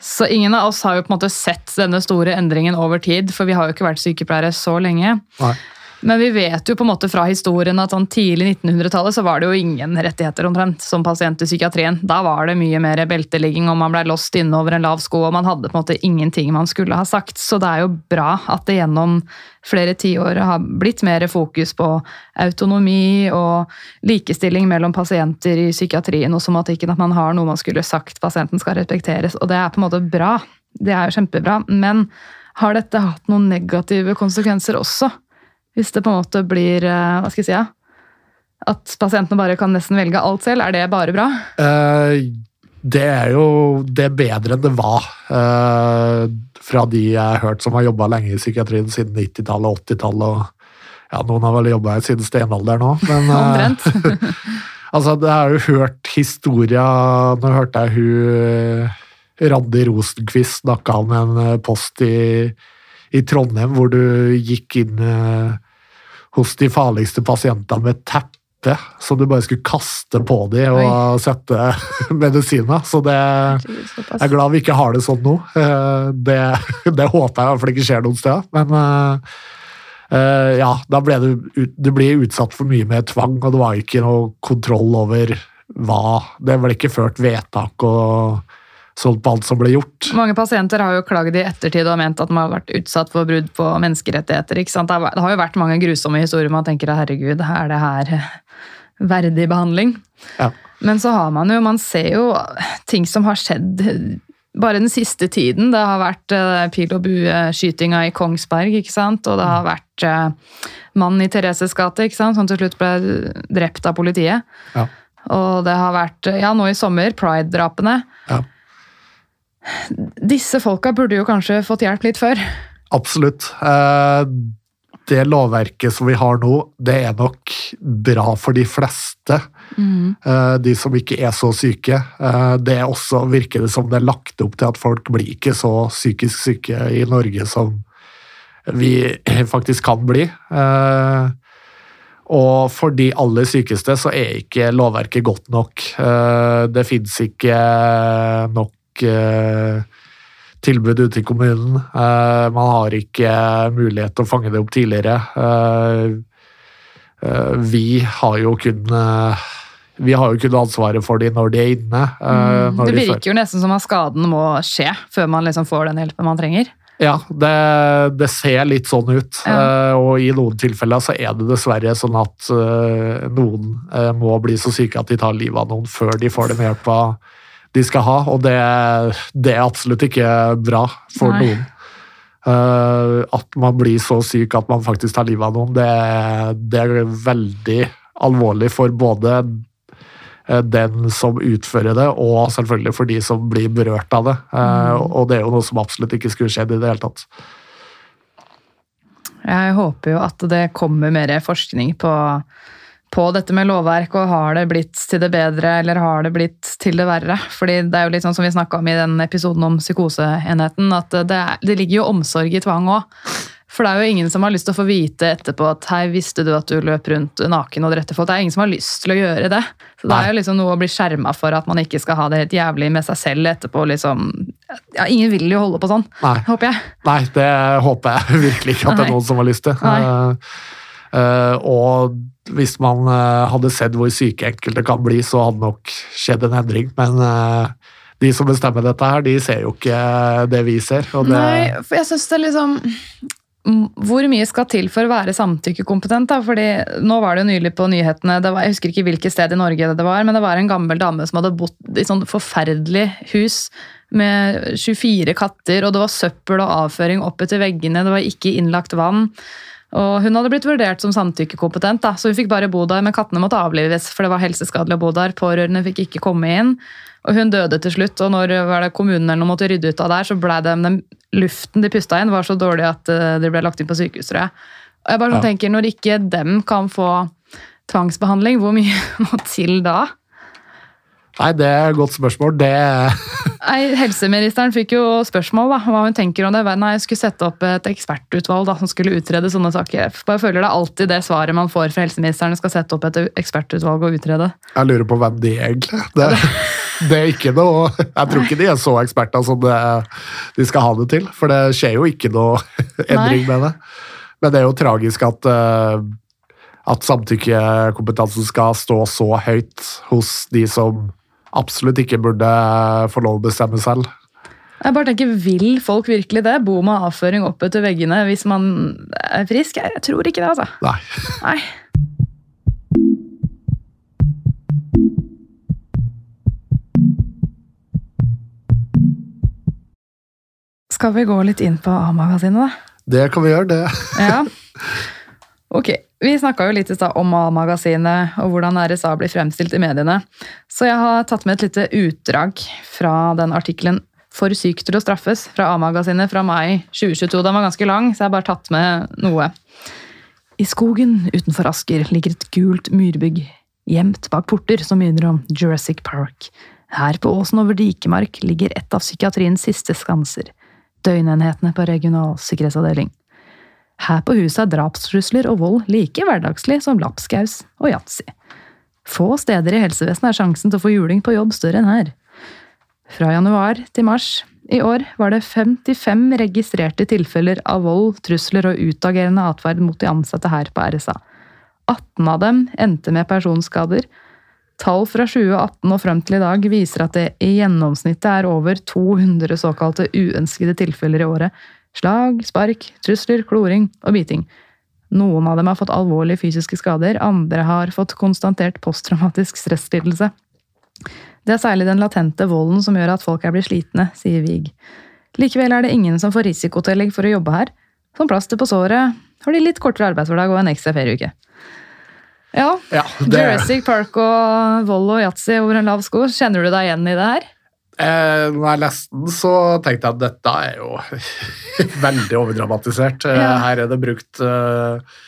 Så ingen av oss har jo på en måte sett denne store endringen over tid, for vi har jo ikke vært sykepleiere så lenge.
Nei.
Men vi vet jo på en måte fra historien at sånn tidlig 1900-tallet så var det jo ingen rettigheter omtrent som pasient i psykiatrien. Da var det mye mer belteligging, og man ble låst inne over en lav sko, og man hadde på en måte ingenting man skulle ha sagt. Så det er jo bra at det gjennom flere tiår har blitt mer fokus på autonomi og likestilling mellom pasienter i psykiatrien og somatikken, at man har noe man skulle sagt, pasienten skal respekteres. Og det er på en måte bra. Det er jo kjempebra. Men har dette hatt noen negative konsekvenser også? Hvis det på en måte blir eh, Hva skal jeg si? Ja? At pasientene bare kan nesten velge alt selv, er det bare bra?
Eh, det er jo det er bedre enn det var. eh, fra de jeg har hørt som har jobba lenge i psykiatrien siden 90-tallet og 80-tallet. ja, Noen har vel jobba her siden steinalderen òg, men
Omtrent.
altså, jeg har jo hørt historia Nå hørte jeg hun Randi Rosenquist snakka om en post i, i Trondheim hvor du gikk inn eh, hos de farligste pasientene med teppe som du bare skulle kaste på dem og sette medisiner. Så det jeg er glad vi ikke har det sånn nå. Eh, Det, det håper jeg i hvert fall ikke skjer noen steder. Men eh, ja, da ble du, du ble utsatt for mye mer tvang, og det var ikke noe kontroll over hva Det ble ikke ført vedtak og sånt på alt som ble gjort.
Mange pasienter har jo klagd i ettertid og ment at de har vært utsatt for brudd på menneskerettigheter. ikke sant? Det har- jo vært mange grusomme historier man tenker at herregud, er det her verdig behandling?
Ja.
Men så har man jo, man ser jo ting som har skjedd bare den siste tiden. Det har vært uh, pil og bue-skytinga i Kongsberg, ikke sant? og det har vært uh, mannen i Thereses gate, ikke sant? som til slutt ble drept av politiet.
Ja.
Og det har vært, ja, nå i sommer, pride-drapene.
Ja.
Disse folka burde jo kanskje fått hjelp litt før.
Absolutt. Eh, det lovverket som vi har nå, det er nok bra for de fleste. Mm. De som ikke er så syke. Eh, Det er også virker det som det er lagt opp til at folk blir ikke så psykisk syke i Norge som vi faktisk kan bli. Eh, Og for de aller sykeste så er ikke lovverket godt nok. Eh, Det fins ikke nok tilbud ute i kommunen. Eh, Man har ikke mulighet til å fange det opp tidligere. Eh, eh, Vi har jo kun vi har jo kun ansvaret for dem når de er inne. Mm,
Det
de
virker jo nesten som at skaden må skje før man liksom får den hjelpen man trenger.
Ja, det, det ser litt sånn ut.
Ja.
Og i noen tilfeller så er det dessverre sånn at noen må bli så syke at de tar livet av noen før de får den hjelpa de skal ha, og det, det er absolutt ikke bra for
Nei.
noen. Uh, at man blir så syk at man faktisk tar livet av noen, det, det er veldig alvorlig for både eh, den som utfører det, og selvfølgelig for de som blir berørt av det. Eh, Og det er jo noe som absolutt ikke skulle skjedd i det hele tatt.
Jeg håper jo at det kommer mer forskning på, på dette med lovverk, og har det blitt til det bedre, eller har det blitt til det verre? Fordi det er jo litt sånn som vi snakka om i den episoden om psykoseenheten, at det, er, det ligger jo omsorg i tvang òg. For det er jo ingen som har lyst til å få vite etterpå at hei, visste du at du løp rundt naken og drepte folk? Det er ingen som har lyst til å gjøre det. Så det
Nei.
er jo liksom noe å bli skjerma for at man ikke skal ha det helt jævlig med seg selv etterpå. liksom. Ja, Ingen vil jo holde på sånn,
Nei.
håper jeg.
Nei, det håper jeg virkelig ikke at det er noen som har lyst til.
Uh,
eh, og hvis man eh, hadde sett hvor syke enkelte kan bli, så hadde nok skjedd en endring. Men eh, de som bestemmer dette her, de ser jo ikke det vi ser. Det,
Nei, for jeg synes det er liksom Hvor mye skal til for å være samtykkekompetent? da? Fordi Nå var det jo nylig på nyhetene, var, jeg husker ikke hvilket sted i Norge det var, men det var en gammel dame som hadde bodd i sånn forferdelig hus med 24 katter, og det var søppel og avføring oppetter veggene, det var ikke innlagt vann. Og hun hadde blitt vurdert som samtykkekompetent, da, så hun fikk bare bo der, men kattene måtte avlives, for det var helseskadelig å bo der. Pårørende fikk ikke komme inn. Og hun døde til slutt, og når var det kommunen eller noe måtte rydde ut av der, så ble det, den luften de pusta inn, var så dårlig at eh, de ble lagt inn på sykehus, tror jeg. Og jeg bare sånn
Ja.
tenker, Når ikke dem kan få tvangsbehandling, hvor mye må til da?
Nei, det er et godt spørsmål. Det,
Nei, Helseministeren fikk jo spørsmål da, hva hun tenker om det. Nei, jeg skulle sette opp et ekspertutvalg da, som skulle utrede sånne saker. Jeg bare føler det er alltid det svaret man får fra helseministeren. Skal sette opp et ekspertutvalg og utrede.
jeg lurer på hvem de er, egentlig. Det, det er ikke noe Jeg tror ikke de er så eksperter som det, de skal ha det til. For det skjer jo ikke noe endring med det. Men det er jo tragisk at, eh, at samtykkekompetansen skal stå så høyt hos de som absolutt ikke burde få lov å bestemme selv.
Jeg bare tenker, Vil folk virkelig det? Bo med avføring opp etter veggene hvis man er frisk? Jeg, tror ikke det, altså.
Nei.
Nei. Skal vi gå litt inn på A-magasinet, da?
Det kan vi gjøre, det.
Ja. Ok, Vi snakka jo litt i stad om A-magasinet og hvordan RSA blir fremstilt i mediene. Så jeg har tatt med et lite utdrag fra den artikkelen 'For syk til å straffes' fra A-magasinet fra mai 2022. Den var ganske lang, så jeg har bare tatt med noe. I skogen utenfor Asker ligger et gult myrbygg, gjemt bak porter som minner om Jurassic Park. Her på åsen over Dikemark ligger et av psykiatriens siste skanser. Døgnenhetene på regional sikkerhetsavdeling. Her på huset er drapstrusler og vold like hverdagslig som lapskaus og yatzy. Få steder i helsevesenet er sjansen til å få juling på jobb større enn her. Fra januar til mars i år var det 55 registrerte tilfeller av vold, trusler og utagerende atferd mot de ansatte her på RSA. 18 av dem endte med personskader. Tall fra 2018 og frem til i dag viser at det i gjennomsnittet er over 200 såkalte uønskede tilfeller i året. Slag, spark, trusler, kloring og biting. Noen av dem har fått alvorlige fysiske skader, andre har fått konstatert posttraumatisk stresslidelse. Det er særlig den latente volden som gjør at folk er blitt slitne, sier Vig. Likevel er det ingen som får risikotillegg for å jobbe her. Som plaster på såret har de litt kortere arbeidshverdag og en ekstra ferieuke. Ja,
Ja, det,
Jurassic Park og vold og yatzy over en lav sko. Kjenner du deg igjen i det her?
Eh, når jeg leste den, så tenkte jeg at dette er jo veldig overdramatisert. Eh,
Ja.
Her er det brukt eh,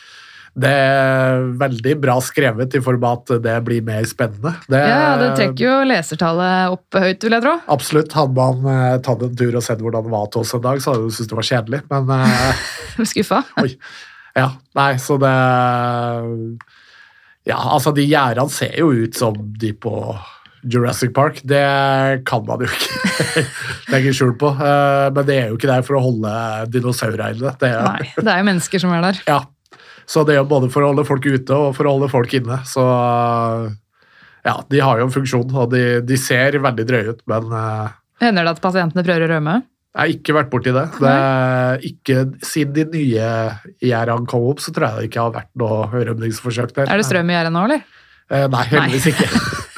Det er veldig bra skrevet i form av at det blir mer spennende. Det,
Ja, Det trekker jo lesertallet opp høyt, vil jeg tro.
Absolutt. Hadde man eh, tatt en tur og sett hvordan det var til oss en dag, så hadde du syntes det var kjedelig. Men
Skuffa.
Oi. Ja, nei, så det Ja, altså, de gjerdene ser jo ut som de på Jurassic Park. Det kan man jo ikke legge skjul på. Eh, Men det er jo ikke der for å holde dinosaurer inne. Det er,
Nei, det er jo mennesker som er der.
Ja. Så det er jo både for å holde folk ute og for å holde folk inne. Så ja, de har jo en funksjon, og de, de ser veldig drøye ut, men eh,
Hender det at pasientene prøver å rømme?
jeg har ikke vært borti det. det ikke, siden de nye gjerdene kom opp, så tror jeg det ikke har vært noe rømningsforsøk der.
Er det strøm i gjerdet nå, eller?
Eh, Nei, heldigvis ikke.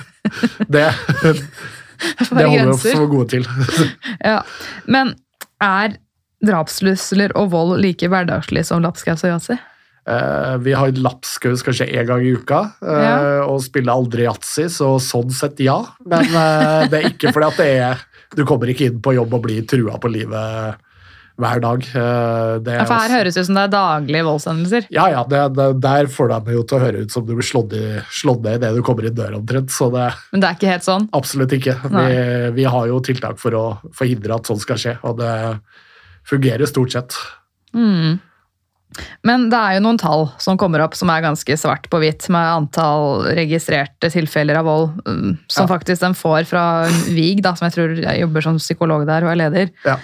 det, det holder vi oss for gode til.
Ja. Men er drapstrusler og vold like hverdagslig som lapskaus og yatzy?
Eh, vi har lapskaus kanskje én gang i uka, eh,
Ja.
og spiller aldri yatzy, så sånn sett ja. Men eh, det er ikke fordi at det er Du kommer ikke inn på jobb og blir trua på livet hver dag. Eh, det
Ja, for her
også-
høres det ut som det er daglige voldshendelser.
Ja, ja, det, det, der får de jo til å høre ut som du blir slått, i, slått ned idet du kommer inn døra omtrent. Så det
Men det er ikke helt sånn.
absolutt ikke. Vi, vi har jo tiltak for å forhindre at sånn skal skje, og det fungerer stort sett.
Mm. Men det er jo noen tall som kommer opp som er ganske svart på hvitt, med antall registrerte tilfeller av vold mm, som
Ja.
faktisk den får fra VIG, da, som jeg tror jeg jobber som psykolog der og er leder.
Ja.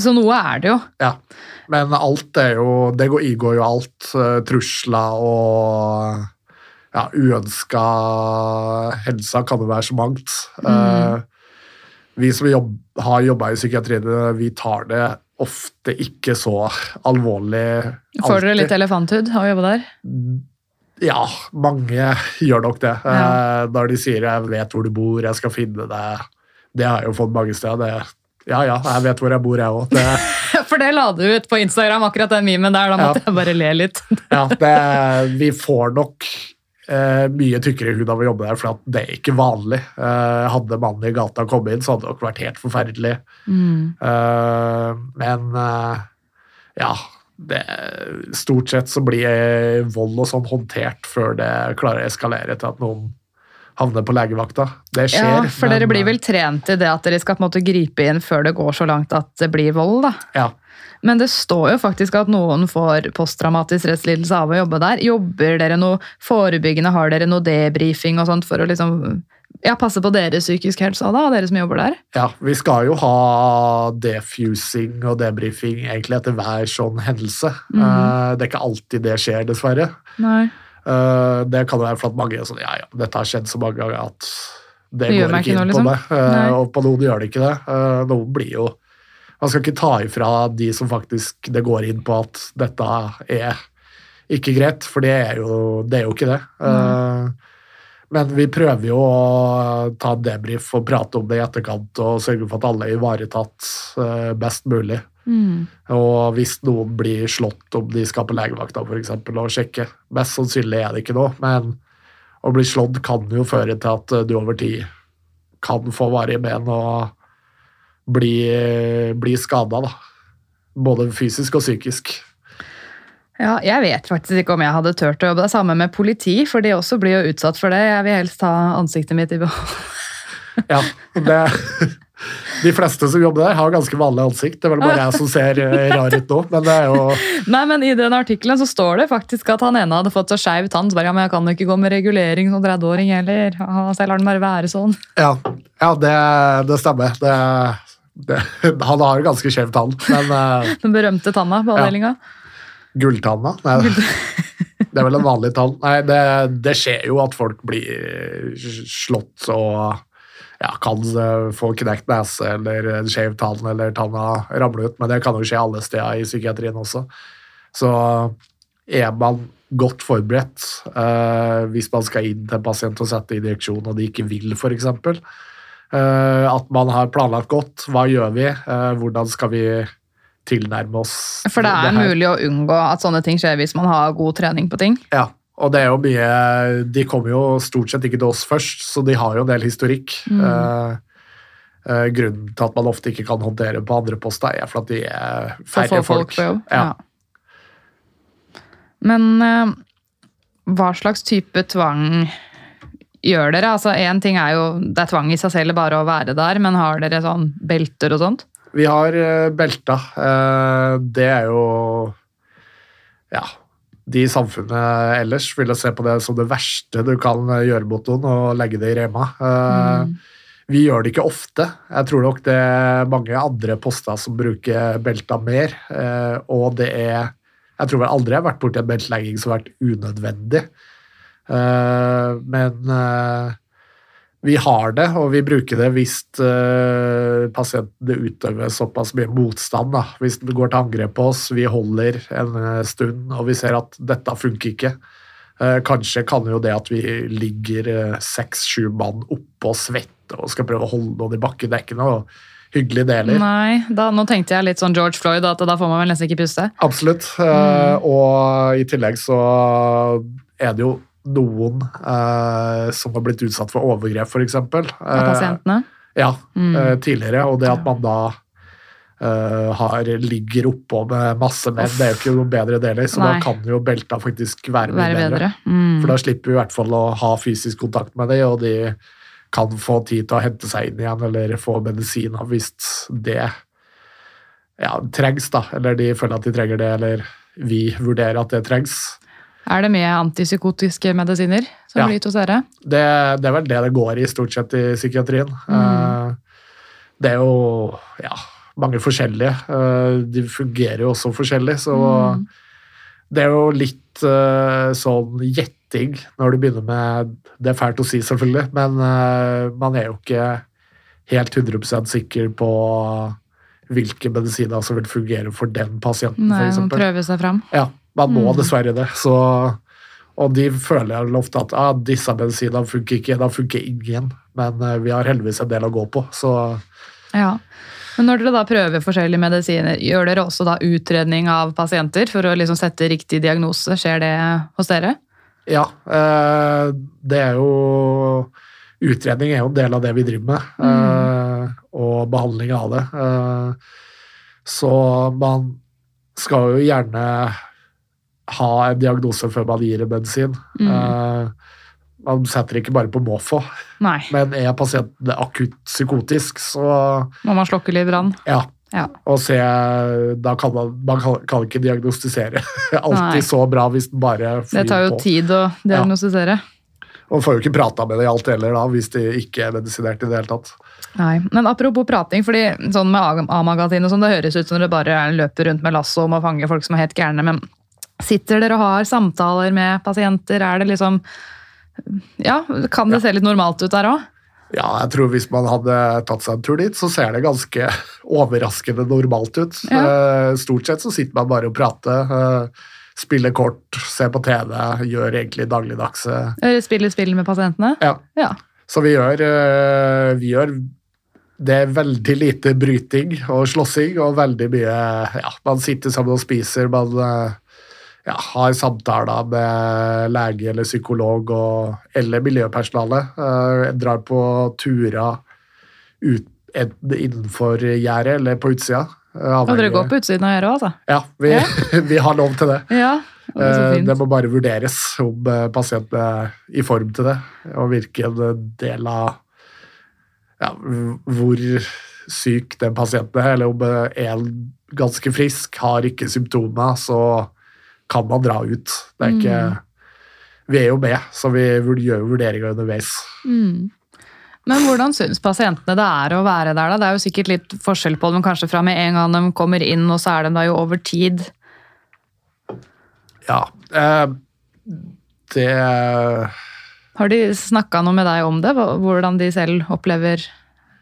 Så noe er det jo.
Ja. Men alt er jo Det går, går jo alt. eh, Trusler og ja, uønska helsa kan jo være så mangt. Mm. vi som jobb, har jobba i psykiatrien, vi tar det ofte ikke så alvorlig.
Får dere litt elefanthud av å jobbe der?
Ja, mange gjør nok det.
Ja.
Eh, Når de sier 'jeg vet hvor du bor, jeg skal finne deg'. Det har jeg jo fått mange steder. Det, ja ja, jeg vet hvor jeg bor, jeg òg.
For det la du ut på Instagram, akkurat den memen der. Da
Ja.
måtte jeg bare le litt.
Ja, det, vi får nok eh, mye tykkere hud av å jobbe der, for det er ikke vanlig. Eh, hadde mannen i gata kommet inn, så hadde det nok vært helt forferdelig.
Mm.
Eh, men eh, ja det, Stort sett så blir vold og sånn håndtert før det klarer å eskalere til at noen havner på legevakta. Det skjer.
Ja, for
men,
dere blir vel trent i det at dere skal på en måte gripe inn før det går så langt at det blir vold, da.
Ja.
Men det står jo faktisk at noen får posttraumatisk stresslidelse av å jobbe der. Jobber dere noe forebyggende? Har dere noe debrifing og sånt for å liksom ja, passe på deres psykiske helse da, dere som jobber der?
Ja, vi skal jo ha defusing og debrifing egentlig etter hver sånn hendelse.
Mm
-hmm. det er ikke alltid det skjer, dessverre.
Nei.
Eh, det kan jo være for at mange er sånn Ja, ja, dette har skjedd så mange ganger at det,
Det
går ikke inn
noe,
på
liksom.
det.
Nei.
og på noen gjør det ikke det. Uh, noen blir jo Man skal ikke ta ifra de som faktisk det går inn på at dette er ikke greit, for det er jo, det er jo ikke det. Mm. men vi prøver jo å ta en debrief og prate om det i etterkant og sørge for at alle er ivaretatt best mulig.
Mm.
Og hvis noen blir slått om de skal på legevakta for eksempel, og sjekke Mest sannsynlig er det ikke noe, men å bli slått kan jo føre til at eh, du over tid kan få varige ben og bli, bli skada, da. Både fysisk og psykisk.
Ja, jeg vet faktisk ikke om jeg hadde turt å jobbe. Det samme med politi, for de også blir jo utsatt for det. Jeg vil helst ha ansiktet mitt i behold.
Ja, det, de fleste som jobber der, har ganske vanlig ansikt. Det er vel bare jeg som ser eh, rar ut nå, men det er jo
Nei, men I den artikkelen så står det faktisk at han ene hadde fått så skeiv tann. Så bare, ja, men jeg kan jo ikke gå med regulering som 30-åring heller. Så jeg lar den bare være sånn.
Ja, ja det, det stemmer. Det, det, han har ganske skjev tann, men eh,
Den berømte tanna på
Ja.
avdelinga.
Gulltanna? Nei, det er vel en vanlig tann. Nei, det, det skjer jo at folk blir slått og ja, kan eh, få knekt nese eller en skjev tann eller tanna ramler ut, men det kan jo skje alle steder i psykiatrien også. Så er man godt forberedt eh, hvis man skal inn til en pasient og sette injeksjon og de ikke vil, f.eks., Eh, at man har planlagt godt. Hva gjør vi? Eh, hvordan skal vi tilnærme oss
For det er
her?
mulig å unngå at sånne ting skjer hvis man har god trening på ting.
Ja, og det er jo mye De kommer jo stort sett ikke til oss først, så de har jo en del historikk.
Mm.
Eh, eh, grunnen til at man ofte ikke kan håndtere på andre poster, er for at de er færre
folk. folk jobb.
Ja.
Men eh, hva slags type tvang gjør dere? Altså, Én ting er jo det er tvang i seg selv bare å være der, men har dere sånn belter og sånt?
Vi har uh, belta. Eh, det er jo Ja. De i samfunnet ellers vil se på det som det verste du kan eh, gjøre mot noen, og legge det i rema. Eh,
Mm.
Vi gjør det ikke ofte. Jeg tror nok det er mange andre poster som bruker belta mer. eh, og det er Jeg tror vel aldri jeg har vært borti en beltelegging som har vært unødvendig. Men vi har det, og vi bruker det hvis uh, pasientene utøver såpass mye motstand. Da. Hvis det går til angrep på oss, vi holder en eh, stund og vi ser at dette funker ikke. Uh, kanskje kan jo det at vi ligger seks-sju mann oppå og svetter og skal prøve å holde noen i bakken, det er ikke noe hyggelig det heller.
Nei, da, nå tenkte jeg litt sånn George Floyd, at da får man vel nesten ikke puste.
Absolutt. Mm. og i tillegg så er det jo noen eh, som har blitt utsatt for overgrep, f.eks.
Av pasientene.
Ja,
Mm.
eh, tidligere. Og det at man da eh, har, ligger oppå med masse menn, det er jo ikke noe bedre deler. Så
Nei.
da kan jo belta faktisk være mye
Være
bedre.
bedre. Mm.
For da slipper vi i hvert fall å ha fysisk kontakt med dem, og de kan få tid til å hente seg inn igjen eller få medisin hvis det ja, trengs, da. Eller de føler at de trenger det, eller vi vurderer at det trengs.
Er det mye antipsykotiske medisiner som
Ja.
blir gitt hos dere?
Det, det er vel det det går i stort sett i psykiatrien. Eh, Det er jo ja, mange forskjellige. Eh, De fungerer jo også forskjellig, så
Mm.
det er jo litt eh, sånn gjetting når du begynner med Det er fælt å si, selvfølgelig, men man er jo ikke helt 100% sikker på hvilke medisiner som vil fungere for den pasienten,
Nei,
for
man prøver seg fram.
Ja, man må
Mm.
dessverre det. Så, og de føler ofte at ah, disse medisinene funker ikke, da funker ingen. Men eh, vi har heldigvis en del å gå på, så
Ja. Men når dere da prøver forskjellige medisiner, gjør dere også da utredning av pasienter for å liksom sette riktig diagnose? Skjer det hos dere?
ja. eh, det er jo Utredning er jo en del av det vi driver med, mm. og behandling av det. Eh, så man skal jo gjerne ha en diagnose før man gir en medisin.
Mm.
Uh, man setter ikke bare på måfå. Men er pasienten akutt psykotisk, så
Må man slokke litt brann?
ja.
Ja.
Og se, da kan man, man kan, ikke diagnostisere alltid så bra hvis den bare flyr
Det tar jo
på.
tid å diagnostisere.
Og får jo ikke prata med det i alt heller da, hvis de ikke er medisinert i det hele tatt.
Nei, men apropos prating, fordi sånn med A-magasin og sånn, det høres ut som dere bare løper rundt med lasso om å fange folk som er helt gærne, men sitter dere og har samtaler med pasienter? Er det liksom Ja, kan det se litt normalt ut der òg?
Ja, jeg tror hvis man hadde tatt seg en tur dit, så ser det ganske overraskende normalt ut. Ja. Stort sett så sitter man bare og prater, eh, spiller kort, ser på TV, gjør egentlig dagligdagse
Spiller spill med pasientene?
Ja.
Ja.
Så vi gjør, eh, vi gjør Det er veldig lite bryting og slåssing, og veldig mye ja, Man sitter sammen og spiser, man eh, ja, har samtaler med lege eller psykolog og, eller miljøpersonale. Jeg drar på turer ut, enten innenfor gjerdet eller på utsida. eh,
Og dere
avhengig-
går på utsiden av gjerdet òg, altså?
Ja, vi, vi har lov til det.
Ja. Det
Eh. Det må bare vurderes om eh, pasienten er i form til det, og hvilken del av ja, hvor syk den pasienten er, eller om eh, en ganske frisk har ikke symptomer, så kan man dra ut. Det er ikke Vi er jo med, så vi gjør vurderinger underveis.
Mm. Men hvordan syns pasientene det er å være der? da? Det er jo sikkert litt forskjell på dem, kanskje fra med en gang de kommer inn, og så er de da jo over tid.
Ja. Eh, det
Har de snakka noe med deg om det? Hvordan de selv opplever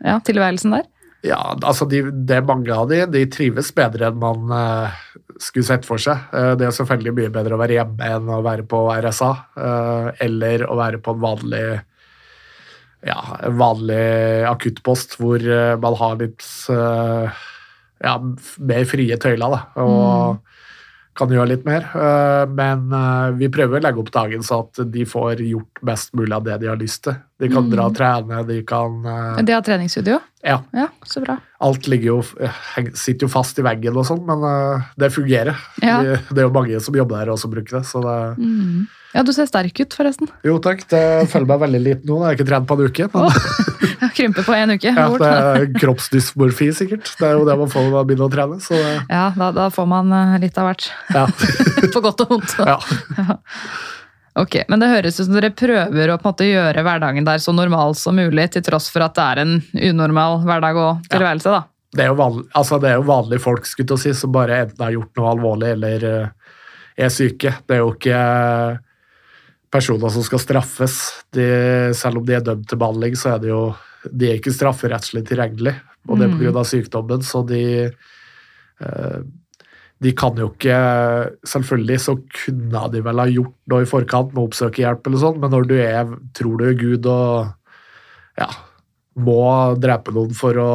ja, tilværelsen der?
Ja, altså de, det mange av de, de trives bedre enn man eh, skulle sett for seg. Eh, det er selvfølgelig mye bedre å være hjemme enn å være på RSA, eh, eller å være på en vanlig ja, vanlig akuttpost hvor eh, man har litt ja, mer frie tøyler da, og kan gjøre litt mer. Eh, Men eh, vi prøver å legge opp dagen så at de får gjort best mulig av det de har lyst til. De kan dra og trene, de kan eh,
De har treningsstudio?
Ja,
Ja, så bra.
alt jo, sitter jo fast i veggen og sånn, men det fungerer.
Ja.
Det, det er jo mange som jobber der og som bruker det. Så det
Mm. Ja, du ser sterk ut, forresten.
jo takk, det føler meg veldig liten nå. Jeg har ikke trent på en uke. Men
Krympe på én uke.
ja, det er kroppsdysmorfi, sikkert. Det er jo det man får når man begynner å trene. Så
Ja, da, da får man eh, litt av hvert.
ja.
På godt og vondt.
ja.
Ok, Men det høres ut som dere prøver å på en måte gjøre hverdagen der så normal som mulig, til tross for at det er en unormal hverdag og tilværelse, da.
Det er jo vanlig, altså det er jo vanlige folk skulle jeg til å si, som bare enten har gjort noe alvorlig eller eh, er syke. Det er jo ikke personer som skal straffes. De, selv om de er dømt til behandling, så er det jo de er ikke strafferettslig tilregnelig, og det er
Mm.
pga. sykdommen. Så de eh, de kan jo ikke Selvfølgelig så kunne de vel ha gjort noe i forkant med å oppsøke hjelp, eller sånn, men når du er, tror du er Gud og ja, må drepe noen for å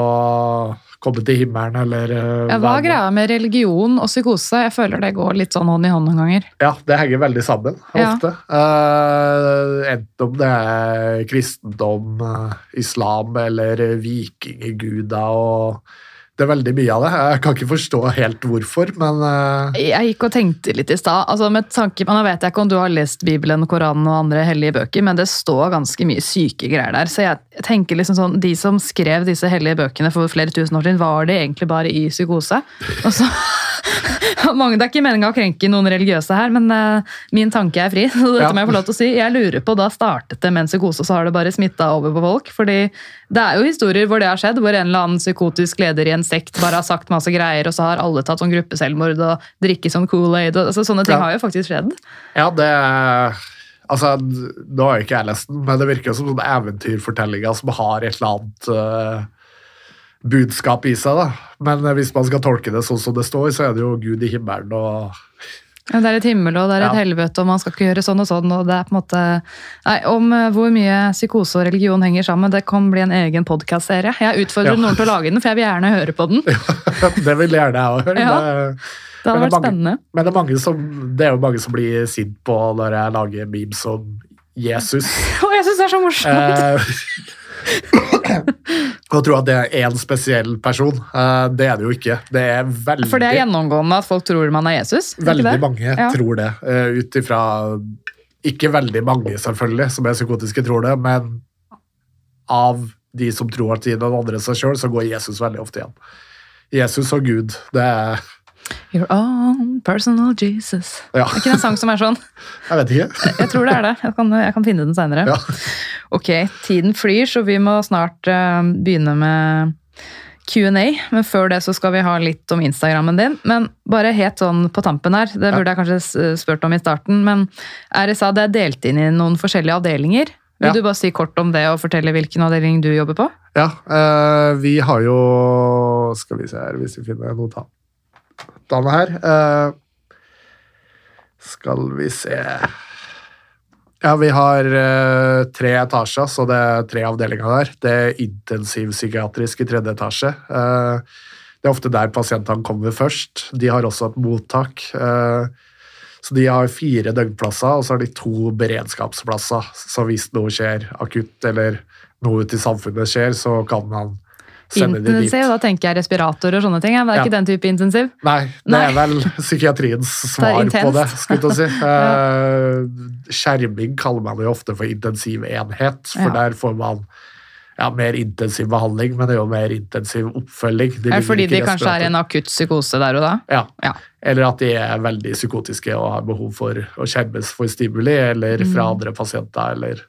komme til himmelen, eller eh,
Ja, hva er greia med religion og psykose? Jeg føler det går litt sånn hånd i hånd noen ganger.
Ja, det henger veldig sammen,
Ja.
ofte. Eh, enten om det er kristendom, eh, islam eller vikingguder og Det er veldig mye av det. Jeg kan ikke forstå helt hvorfor, men eh,
Jeg gikk og tenkte litt i stad. Altså med tanke Nå vet jeg ikke om du har lest Bibelen, Koranen og andre hellige bøker, men det står ganske mye syke greier der. Så jeg tenker liksom sånn, De som skrev disse hellige bøkene for flere tusen år siden, var de egentlig bare i psykose? Og så, mange, Det er ikke meninga å krenke noen religiøse her, men uh, min tanke er fri. så dette
Ja.
må jeg få lov til å si. Jeg lurer på, Da startet det med en psykose, og så har det bare smitta over på folk. fordi det er jo historier hvor det har skjedd, hvor en eller annen psykotisk leder i en sekt bare har sagt masse greier, og så har alle tatt sånn gruppeselvmord og drikke sånn Kool-Aid. Altså, sånne ting
Ja.
har jo faktisk skjedd.
ja, det Altså, Nå har jo ikke jeg lest den, men det virker jo som sånne eventyrfortellinger som har et eller annet eh, budskap i seg. da. Men eh, hvis man skal tolke det sånn som det står, så er det jo Gud i himmelen og
Ja, Det er et himmel og det er et
Ja.
helvete, og man skal ikke gjøre sånn og sånn. og det er på en måte... Nei, Om eh, hvor mye psykose og religion henger sammen, det kan bli en egen podkastserie. Jeg utfordrer
Ja.
noen til å lage den, for jeg vil gjerne høre på den.
Det vil gjerne jeg òg høre.
Ja.
Det-
hadde vært spennende.
Men det er, mange som, det er jo mange som blir sint på når jeg lager memes om Jesus.
Å, jeg syns det er så morsomt!
Eh, tro at det er én spesiell person. Eh, det er det jo ikke. Det er veldig,
For det er gjennomgående at folk tror man er Jesus? er
veldig mange
Ja.
tror det. Uh, Ut ifra Ikke veldig mange, selvfølgelig, som er psykotiske, tror det, men av de som tror at de er noen andre seg sjøl, så går Jesus veldig ofte igjen. Jesus og Gud, det er
Your own personal Jesus.
Ja,
Det er ikke en sang som er sånn.
jeg vet ikke.
Jeg tror det er det. Jeg kan, jeg kan finne den seinere.
Ja.
Ok, tiden flyr, så vi må snart uh, begynne med Q&A. Men før det så skal vi ha litt om Instagrammen din. Men bare helt sånn på tampen her, det burde jeg kanskje s- spurt om i starten, men RSA det er delt inn i noen forskjellige avdelinger. Vil
Ja.
du bare si kort om det og fortelle hvilken avdeling du jobber på?
Ja, eh, vi har jo Skal vi se her, hvis vi finner notatene her. Uh, skal vi se Ja, vi har uh, tre etasjer, så det er tre avdelinger der. Det er intensivpsykiatrisk i tredje etasje. Uh, det er ofte der pasientene kommer først. De har også et mottak. så de har fire døgnplasser, og så har de to beredskapsplasser. Så hvis noe skjer akutt, eller noe ute i samfunnet skjer, så kan man.
Intensiv, da tenker jeg respirator og sånne ting. Men Det er
Ja.
ikke den type intensiv.
Nei, det
Nei.
er vel psykiatriens svar på det, skulle jeg si. ja. Skjerming kaller man jo ofte for intensiv enhet, for
Ja.
der får man ja, mer intensiv behandling, men det er jo mer intensiv oppfølging. De
ja, det fordi de kanskje er i en akutt psykose der og da?
Ja.
Ja.
Eller at de er veldig psykotiske og har behov for å skjermes for stimuli, eller
Mm.
fra andre pasienter, eller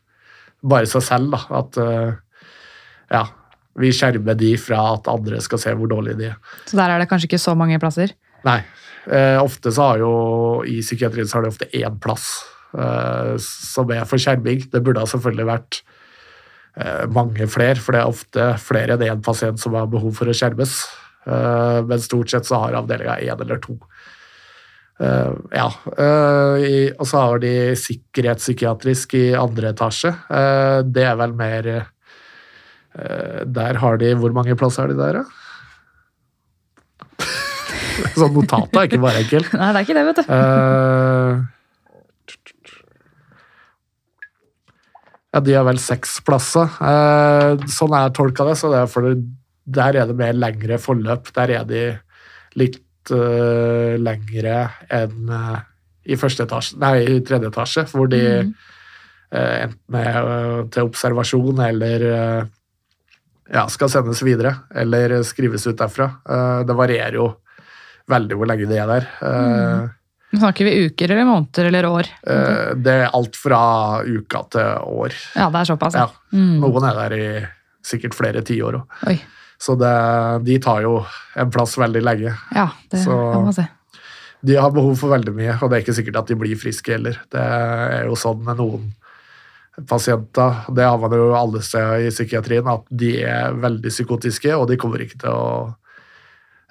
bare seg selv. Da. At eh, ja, vi skjermer de fra at andre skal se hvor dårlige de er.
Så der er det kanskje ikke så mange plasser?
Nei. Eh, ofte så har jo I psykiatrien så har det ofte én plass eh, som er for skjerming. Det burde ha selvfølgelig vært eh, mange flere, for det er ofte flere enn én pasient som har behov for å skjermes. Eh, men stort sett så har avdelinga én eller to. Uh, ja. Uh, i, og så har de sikkerhetspsykiatrisk i andre etasje. Uh, det er vel mer Der har de Hvor mange plasser har de der, da? Sånn notat er ikke bare enkelt.
Nei, det er ikke det, vet du.
Eh, ja, de har vel seks plasser. Sånn sånn jeg tolka det, så det er fordi der er det mer lengre forløp. Der er de litt uh, lengre enn eh, i første etasje, nei, i tredje etasje, hvor de
Mm.
eh, enten er eh, til observasjon eller eh, ja, skal sendes videre, eller skrives ut derfra. Eh, det varierer jo veldig hvor lenge de er der. Eh,
Nå Snakker vi uker eller måneder eller år?
Eh, Det er alt fra uka til år.
Ja, det er såpass.
Ja.
Mm.
Noen er der i sikkert flere tiår òg. Så det, de tar jo en plass veldig lenge.
Ja, det
Så-
kan man se.
De har behov for veldig mye, og det er ikke sikkert at de blir friske heller. Det er jo sånn med noen pasienter, det har man jo alle steder i psykiatrien, at de er veldig psykotiske, og de kommer ikke til å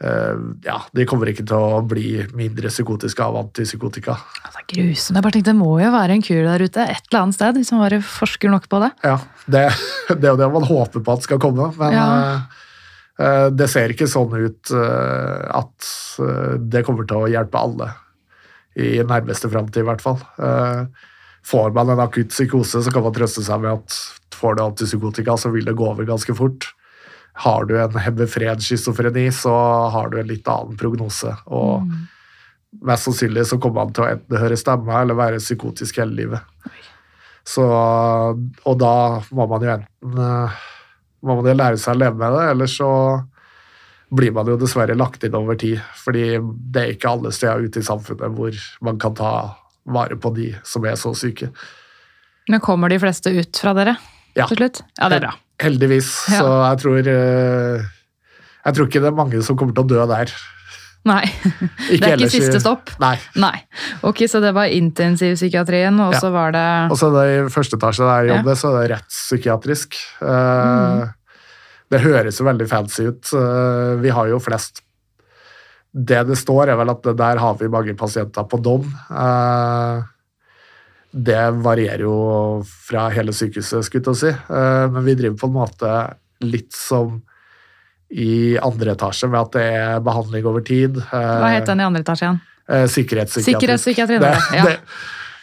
eh, ja, de kommer ikke til å bli mindre psykotiske av antipsykotika.
Altså, grusomt. Jeg bare tenkte, Det må jo være en kur der ute et eller annet sted, hvis man bare forsker nok på det.
Ja, det, det er jo det man håper på at skal komme, men
Ja.
uh, det ser ikke sånn ut uh, at det kommer til å hjelpe alle i nærmeste framtid, i hvert fall. Eh, får man en akutt psykose, så kan man trøste seg med at får du antipsykotika, så vil det gå over ganske fort. Har du en hemmefred schizofreni, så har du en litt annen prognose. og
Mm.
mest sannsynlig så kommer han til å enten høre stemme eller være psykotisk hele livet. Så, og da må man jo enten eh, må man jo lære seg å leve med det, eller så blir man jo dessverre lagt inn over tid. Fordi det er ikke alle steder ute i samfunnet hvor man kan ta vare på de som er så syke.
Men kommer de fleste ut fra dere
Ja.
til slutt? Ja, det er bra.
Heldigvis.
Ja.
Så jeg tror eh, Jeg tror ikke det er mange som kommer til å dø der.
Nei, det er ikke siste stopp.
Nei.
Nei. Ok, så det var intensivpsykiatrien, og
Ja.
så var det
Og så det i første etasje der jeg
Ja.
så er det rettspsykiatrisk. Mm. Det høres jo veldig fancy ut. Eh, Vi har jo flest Det det står, er vel at der har vi mange pasienter på dom. Eh, Det varierer jo fra hele sykehuset, skulle jeg til å si. Eh, Men vi driver på en måte litt som i andre etasje, med at det er behandling over tid.
Hva het den i andre etasje igjen?
Eh.
Sikkerhetspsykiatri.
Det,
Ja.
det,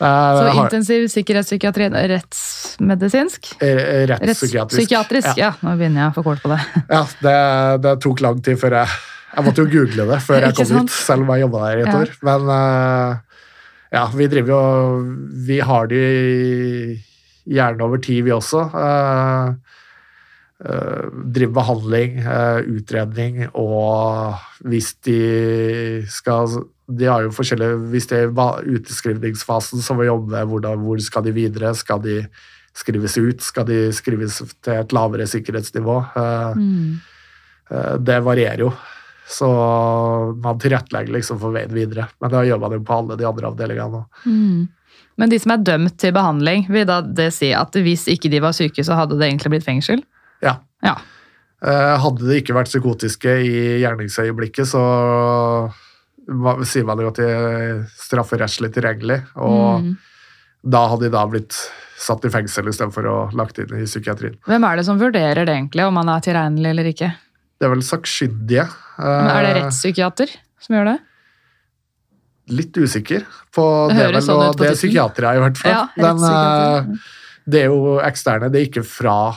eh,
Så intensiv sikkerhetspsykiatri, rettsmedisinsk?
Eh,
Rettspsykiatrisk.
Rettspsykiatrisk.
Ja. nå begynner jeg å få kort på det.
Ja, det, det tok lang tid før jeg Jeg måtte jo google det før jeg kom
sant?
ut, selv om jeg jobba der i et
Ja.
år. Men eh, ja, vi driver jo Vi har de gjerne over tid, vi også. Uh, driver behandling, uh, utredning, og hvis de skal de har jo forskjellige, Hvis det er uteskrivningsfasen som vi jobber med, hvordan, hvor skal de videre? Skal de skrives ut? Skal de skrives til et lavere sikkerhetsnivå? Uh,
Mm.
Eh, Det varierer jo. Så man tilrettelegger liksom for veien videre. Men det gjør man jo på alle de andre avdelingene.
Mm. Men de som er dømt til behandling, vil da det si at hvis ikke de var syke, så hadde det egentlig blitt fengsel?
Ja.
Ja.
Eh, Hadde de ikke vært psykotiske i gjerningsøyeblikket, så sier man jo at de er strafferettslig tilregnelig. Og
Mm.
da hadde de da blitt satt i fengsel istedenfor å lagt inn i psykiatrien.
Hvem er det som vurderer det egentlig, om man er tilregnelig eller ikke?
Det er vel sakkyndige.
Men er det
Eh,
rettspsykiater som gjør det?
Litt usikker på
Det
det. vel,
sånn
og det er psykiatere, i hvert fall.
Ja, Den,
eh, det er jo eksterne, det er ikke fra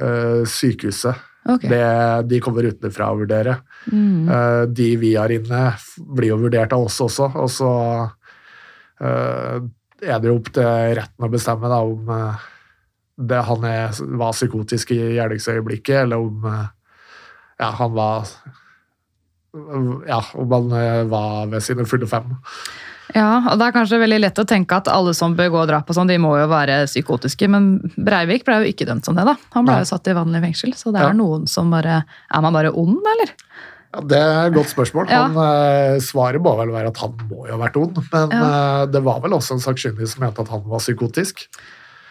uh, sykehuset.
Okay.
Det, de kommer utenfra å vurdere.
Mm.
Uh, de vi har inne, blir jo vurdert av oss også. Og så uh, er det jo opp til retten å bestemme da, om det, han er, var psykotisk i gjerningsøyeblikket, eller om ja, han var ja, om han eh, var ved sine fulle fem.
Ja, og det er kanskje veldig lett å tenke at alle som begår drap og sånn, de må jo være psykotiske, men Breivik ble jo ikke dømt som det, da. Han ble
Nei.
jo satt i vanlig fengsel, så det er
Ja.
noen som bare Er man bare ond, eller?
Ja, det er et godt spørsmål.
Ja.
Han, eh, svaret må vel være at han må jo ha vært ond, men eh, det var vel også en sakkyndig som mente at han var psykotisk.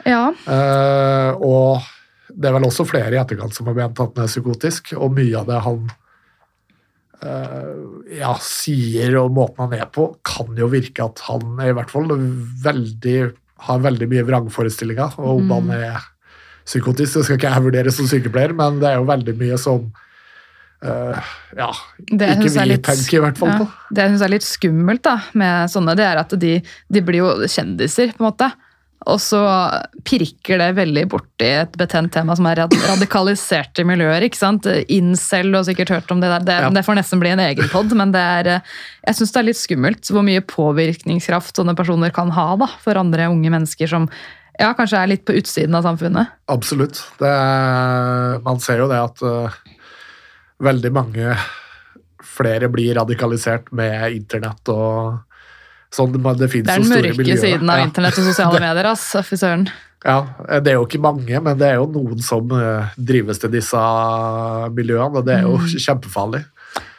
Ja.
Eh, og det er vel også flere i etterkant som har ment at han er psykotisk, og mye av det han Uh, ja, sier og måten han er på, kan jo virke at han er i hvert fall veldig, har veldig mye vrangforestillinger og om
Mm.
han er psykotisk, det skal ikke jeg vurdere som sykepleier, men det er jo veldig mye som uh, ja,
Det
ikke vi
litt-
tenker i hvert fall
Ja.
på.
Det jeg syns er litt skummelt da, med sånne, det er at de, de blir jo kjendiser, på en måte. Og så pirker det veldig borti et betent tema som er rad radikaliserte miljøer. ikke sant? Incel, du har sikkert hørt om det der. Det,
Ja.
det får nesten bli en egen pod, men det er, eh, jeg syns det er litt skummelt hvor mye påvirkningskraft sånne personer kan ha da, for andre unge mennesker som ja, kanskje er litt på utsiden av samfunnet.
Absolutt. Det, er- man ser jo det at uh, veldig mange flere blir radikalisert med internett og sånn. Det,
Det er den mørke siden av
Ja.
internett og sosiale medier. ass, fy søren.
Ja, det er jo ikke mange, men det er jo noen som eh, drives til disse miljøene, og det er jo
Mm.
kjempefarlig.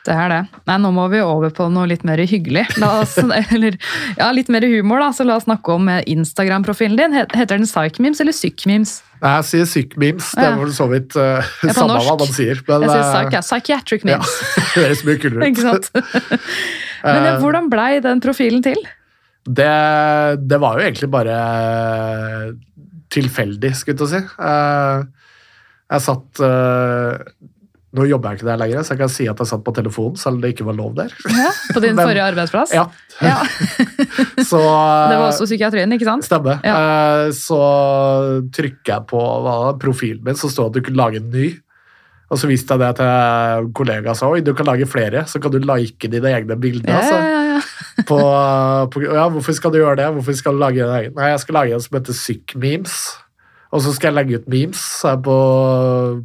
Det er det. Nei, nå må vi over på noe litt mer hyggelig. Oss, eller, ja, litt mer humor, da. Så la oss snakke om eh, Instagram-profilen din. Heter den Psychmemes eller Psychmemes?
Nei, Jeg sier syk-memes, det
var
er så vidt
uh,
samme hva man sier. Men,
Jeg sier
eh,
psych, ja. Psychiatric
ja, det høres mye kulere ut.
Ikke sant? Men hvordan blei den profilen til?
Det, det var jo egentlig bare tilfeldig, skulle jeg til å si. Jeg satt Nå jobber jeg ikke der lenger, så jeg kan si at jeg satt på telefonen, selv om det ikke var lov der.
Ja, på din
Men-
forrige arbeidsplass?
Ja,
Ja,
så
Det var også psykiatrien, ikke sant?
Stemmer. Ja. Så trykker jeg på hva, profilen min, så står det at du kunne lage en ny. Og så viste jeg det til en kollega og sa oi, du kan lage flere, så kan du like dine egne bilder.
Ja,
altså.
ja, ja.
på, på, ja, hvorfor skal du gjøre det? Hvorfor skal du lage en egen? Nei, jeg skal lage en som heter Syk-memes. Og så skal jeg legge ut memes på,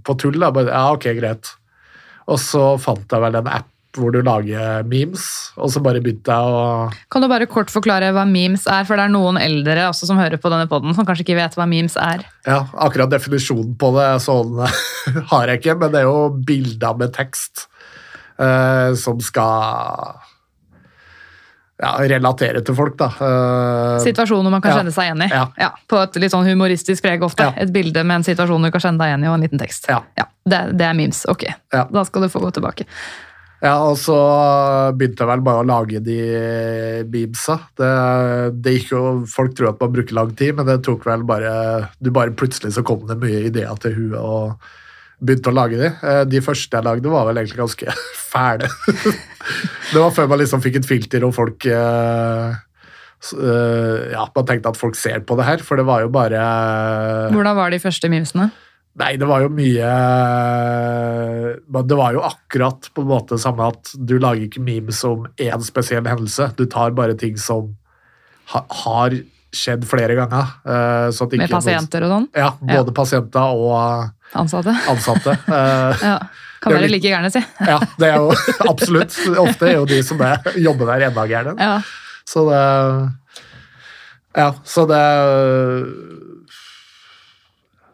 på tull. Da. Ja, ok, greit. Og så fant jeg vel en app hvor du lager memes, og så bare begynte jeg å
Kan du bare kort forklare hva memes er? For det er noen eldre også som hører på denne podden som kanskje ikke vet hva memes er.
Ja, akkurat definisjonen på det sånn har jeg ikke, men det er jo bilder med tekst eh, som skal ja, relatere til folk, da. Eh,
Situasjoner man kan
Ja.
kjenne seg igjen i.
Ja.
på et litt sånn humoristisk preg ofte. Et bilde med en situasjon du kan kjenne deg igjen i, og en liten tekst.
Ja.
det, det er memes. Ok,
Ja.
da skal du få gå tilbake.
Ja, og så begynte jeg vel bare å lage de beamsa. Det, det gikk jo, folk tror at man bruker lang tid, men det tok vel bare du bare Plutselig så kom det mye ideer til huet og begynte å lage de. Eh, De første jeg lagde, var vel egentlig ganske fæle. Det var før man liksom fikk et filter og folk eh, eh, Ja, man tenkte at folk ser på det her, for det var jo bare
Hvordan var de første memesene?
Nei, det var jo mye Det var jo akkurat på en måte samme at du lager ikke memes om én spesiell hendelse. Du tar bare ting som har skjedd flere ganger. så at ikke
Med pasienter og sånn?
Ja, både pasienter og
Ansatte?
ansatte. Eh,
Ja. Kan være like gærne, si.
ja, det er jo absolutt. Ofte er jo de som er, jobber der, enda gærne.
Ja.
Så det Ja, så det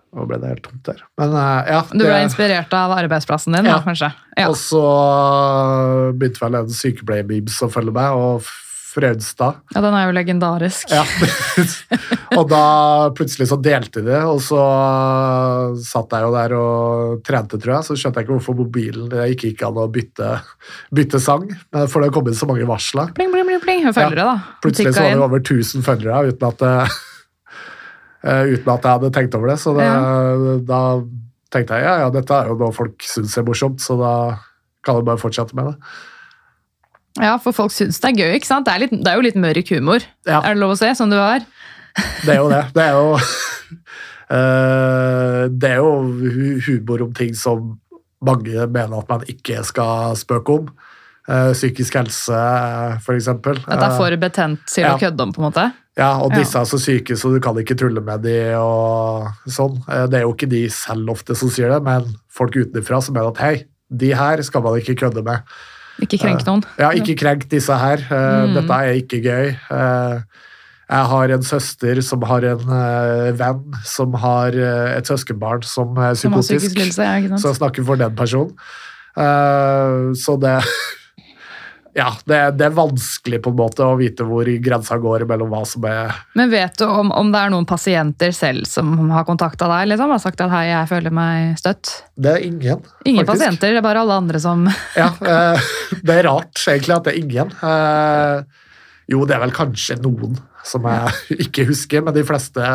Nå ble det helt tomt der. Men eh, ja.
Du ble inspirert av arbeidsplassen din,
Ja.
da, kanskje? Ja.
Og så begynte vel en sykepleierbeams å følge med, og Frøydstad.
ja, den er jo legendarisk.
Ja. og da plutselig så delte de, og så satt jeg jo der og trente, tror jeg. Så skjønte jeg ikke hvorfor mobilen det gikk ikke an å bytte, bytte sang, men for det kom inn så mange varsler.
Pling, pling, pling, pling. Følgere, da.
Plutselig så var det over 1000 følgere uten at, det- eh, uten at jeg hadde tenkt over det. Så det, da tenkte jeg ja, ja, dette er jo noe folk syns er morsomt, så da kan jeg bare fortsette med det.
Ja, for folk syns det er gøy, ikke sant? Det er, litt, det er jo litt mørk humor.
Ja.
Er det lov å se, som du har?
Det er jo det. Det er jo uh, Det er jo humor om ting som mange mener at man ikke skal spøke om. Eh, psykisk helse, eksempel.
At det er for betent til
ja.
å kødde om, på en måte?
Ja, og
Ja.
disse er så syke, så du kan ikke tulle med de og sånn. Eh, Det er jo ikke de selv ofte som sier det, men folk utenfra som mener at hei, de her skal man ikke kødde med.
Ikke krenk noen?
Ja, ikke krenk disse her. Eh,
Mm.
Dette er ikke gøy. Eh, Jeg har en søster som har en eh, venn som har eh, et søskenbarn som er
Som har
psykotisk.
psykisk lidelse? Ja, ikke
Så jeg snakker for den personen. Eh, Så det Ja, det, det er vanskelig på en måte å vite hvor grensa går mellom hva som er
Men vet du om, om det er noen pasienter selv som har kontakta deg? Liksom, har sagt at hei, jeg føler meg støtt?
Det er ingen.
Ingen
faktisk.
pasienter, det er bare alle andre som
Ja, eh, det er rart egentlig at det er ingen. Eh, Jo, det er vel kanskje noen som jeg ikke husker, men de fleste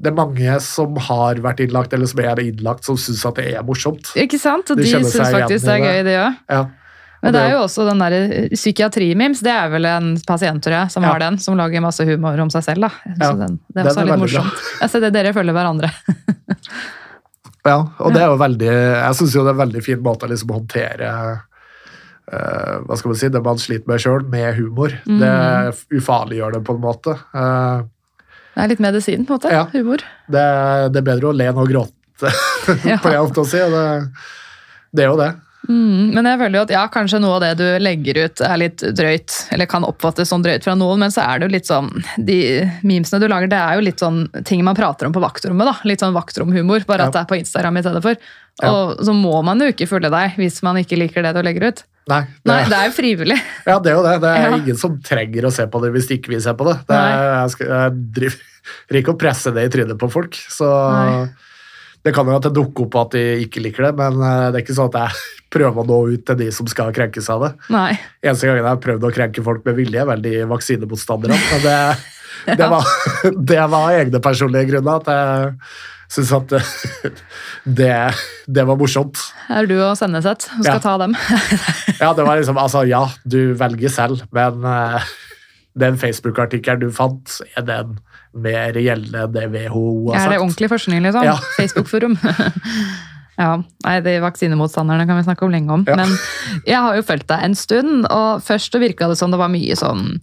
det er mange som har vært innlagt, eller som er innlagt, som syns at det er morsomt.
Ikke sant? Og
De
de syns faktisk det er gøy, de òg.
Ja.
Men det er jo også den der psykiatrimims, det er vel en pasient, tror jeg, som
Ja.
har den, som lager masse humor om seg selv, da. Så
Ja,
den, det er
den er
litt morsomt. Jeg ser det dere følger hverandre.
Ja, og det er jo veldig Jeg syns jo det er en veldig fin måte å liksom håndtere Uh, hva skal man si, det man sliter med sjøl, med humor.
Mm.
Det ufarliggjør det på en måte. Uh,
Det er litt medisin, på en måte.
Ja.
Humor.
det, det er bedre å le enn å gråte, pleier jeg ofte å si. Det, det er jo det.
Mm, men jeg føler jo at ja, kanskje noe av det du legger ut er litt drøyt, eller kan oppfattes som drøyt fra noen, men så er det jo litt sånn De memesene du lager, det er jo litt sånn ting man prater om på vaktrommet, da. Litt sånn vaktromhumor, bare
Ja.
at det er på Instagram i stedet for.
Ja.
Og så må man jo ikke følge deg hvis man ikke liker det du legger ut.
Nei, det,
Nei, det er jo frivillig.
Ja, det er jo det. Det er
Ja.
ingen som trenger å se på det hvis ikke vi ser på det. det er, jeg, skal, jeg driver ikke å presse det i trynet på folk. Så
Nei.
Det kan jo at det dukker opp at de ikke liker det, men eh, det er ikke sånn at jeg prøver å nå ut til de som skal krenkes av det.
Nei.
Eneste gangen jeg har prøvd å krenke folk med vilje, er vel de vaksinemotstanderne. Men det, det, var, det var egne personlige grunner at jeg syns at det, det, det var morsomt.
Er du og Senneset som skal
Ja.
ta dem?
Ja, det var liksom, altså, ja, du velger selv, men eh, den Facebook-artikkelen du fant, er den mer gjeldende det WHO har
Er
sagt?
det ordentlig forskning, liksom?
Ja.
Facebook-forum. ja, nei, De vaksinemotstanderne kan vi snakke om lenge om.
Ja.
Men jeg har jo fulgt deg en stund, og først virka det som det var mye sånn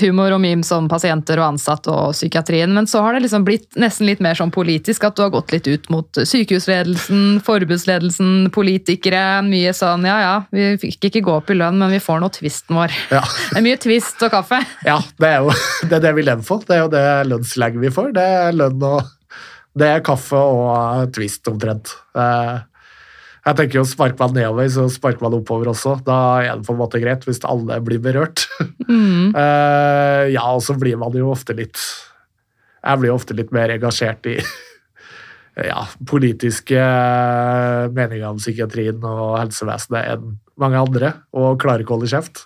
humor og memes om pasienter og ansatte og psykiatrien, men så har det liksom blitt nesten litt mer sånn politisk, at du har gått litt ut mot sykehusledelsen, forbudsledelsen, politikere. Mye sånn ja ja, vi fikk ikke gå opp i lønn, men vi får nå tvisten vår.
Ja.
Det er mye twist og kaffe.
ja, det er jo det, er det vi lever for. Det er jo det lønnslegget vi får. Det er lønn og Det er kaffe og twist, omtrent. Eh, Jeg tenker jo Sparker man nedover, så sparker man oppover også. Da er det på en måte greit, hvis alle blir berørt.
Mm.
uh, ja, og så blir man jo ofte litt Jeg blir jo ofte litt mer engasjert i ja, politiske meninger om psykiatrien og helsevesenet enn mange andre, og klarer ikke å holde kjeft.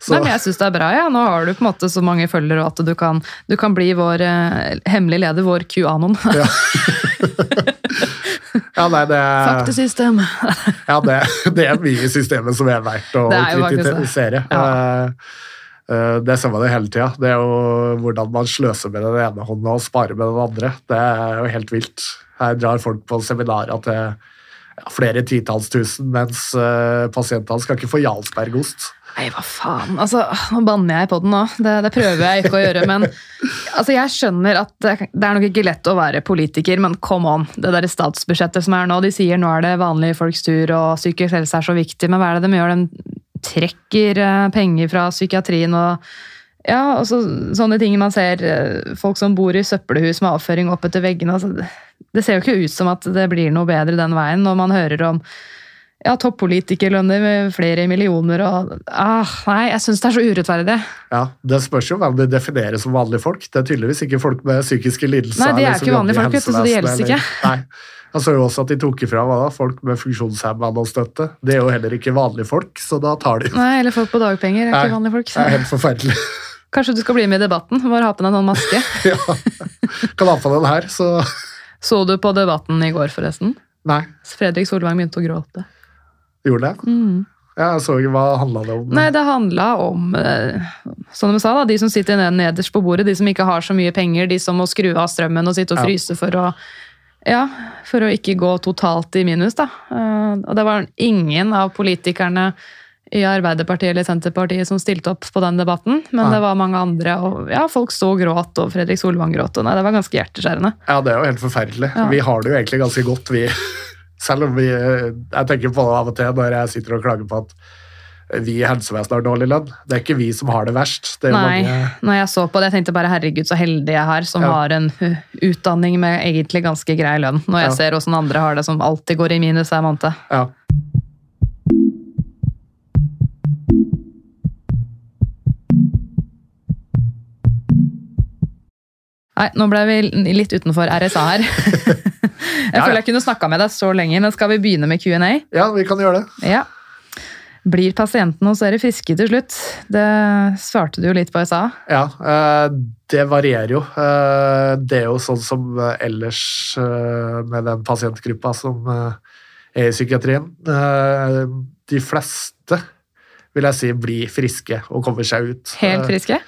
Så,
Nei, men jeg syns det er bra. Ja. Nå har du på en måte så mange følgere at du kan, du kan bli vår eh, hemmelige leder, vår QAnon.
ja, nei, det,
Faktesystem.
ja, det, det er mye i systemet som er verdt å
er
kritisere. Eh, eh, Det ser man jo hele tida. Det er jo hvordan man sløser med den ene hånda og sparer med den andre. Det er jo helt vilt. Her drar folk på seminarer til ja, flere titalls tusen, mens uh, pasientene skal ikke få Jarlsbergost.
Nei, hva faen. Altså, nå banner jeg på den nå. Det, det prøver jeg ikke å gjøre. Men altså, jeg skjønner at det, er nok ikke lett å være politiker, men come on. Det der statsbudsjettet som er nå, de sier nå er det vanlige folks tur, og psykisk helse er så viktig, men hva er det de gjør? De trekker eh, penger fra psykiatrien og ja, og så, sånne ting man ser. eh, Folk som bor i søppelhus med avføring opp etter veggene. Altså, det ser jo ikke ut som at det blir noe bedre den veien når man hører om ja, toppolitikerlønner med flere millioner og ah, Nei, jeg syns det er så urettferdig.
Ja, Det spørs jo hvem de definerer som vanlige folk. Det er tydeligvis ikke folk med psykiske lidelser.
Nei, de er ikke vanlige folk, så de
helsevesenet,
gjelder
ikke. Nei. Jeg så jo også at de tok ifra da, folk med funksjonshemmede og støtte. Det er jo heller ikke vanlige folk, så da tar de
Nei, Eller folk på dagpenger er
Nei,
ikke vanlige folk.
Det er helt forferdelig.
Kanskje du skal bli med i debatten? Bare ha på deg noen maske.
ja. Kan ha på den her, så
Så du på debatten i går, forresten?
Nei,
Fredrik Solvang begynte å gråte.
Gjorde det?
Mm.
Jeg så ikke hva handla det om.
Nei, det handla om eh, som de sa da, de som sitter nederst på bordet, de som ikke har så mye penger, de som må skru av strømmen og sitte og fryse for å ja, for å ikke gå totalt i minus, da. Eh, Og det var ingen av politikerne i Arbeiderpartiet eller Senterpartiet som stilte opp på den debatten, men
Nei.
det var mange andre, og ja, folk sto og gråt, og Fredrik Solvang gråt, og nei, det var ganske hjerteskjærende.
Ja, det er jo helt forferdelig.
Ja.
Vi har det jo egentlig ganske godt, vi. Selv om vi Jeg tenker på det av og til når jeg sitter og klager på at vi i helsevesenet har dårlig lønn. Det er ikke vi som har det verst. Det
Nei,
mange
når jeg så på det, jeg tenkte bare herregud så heldig jeg har som
Ja.
har en uh, utdanning med egentlig ganske grei lønn. Når jeg
Ja.
ser åssen andre har det som alltid går i minus hver måned.
Ja.
Nei, nå ble vi litt utenfor RSA her. Jeg
Ja,
føler jeg kunne snakka med deg så lenge, men skal vi begynne med Q&A?
ja, vi kan gjøre det.
Ja. Blir pasientene hos dere friske til slutt? Det svarte du jo litt på i stad.
Ja, eh, det varierer jo. Eh, Det er jo sånn som eh, ellers med den pasientgruppa som er i psykiatrien. De fleste, vil jeg si, blir friske og kommer seg ut.
Helt friske?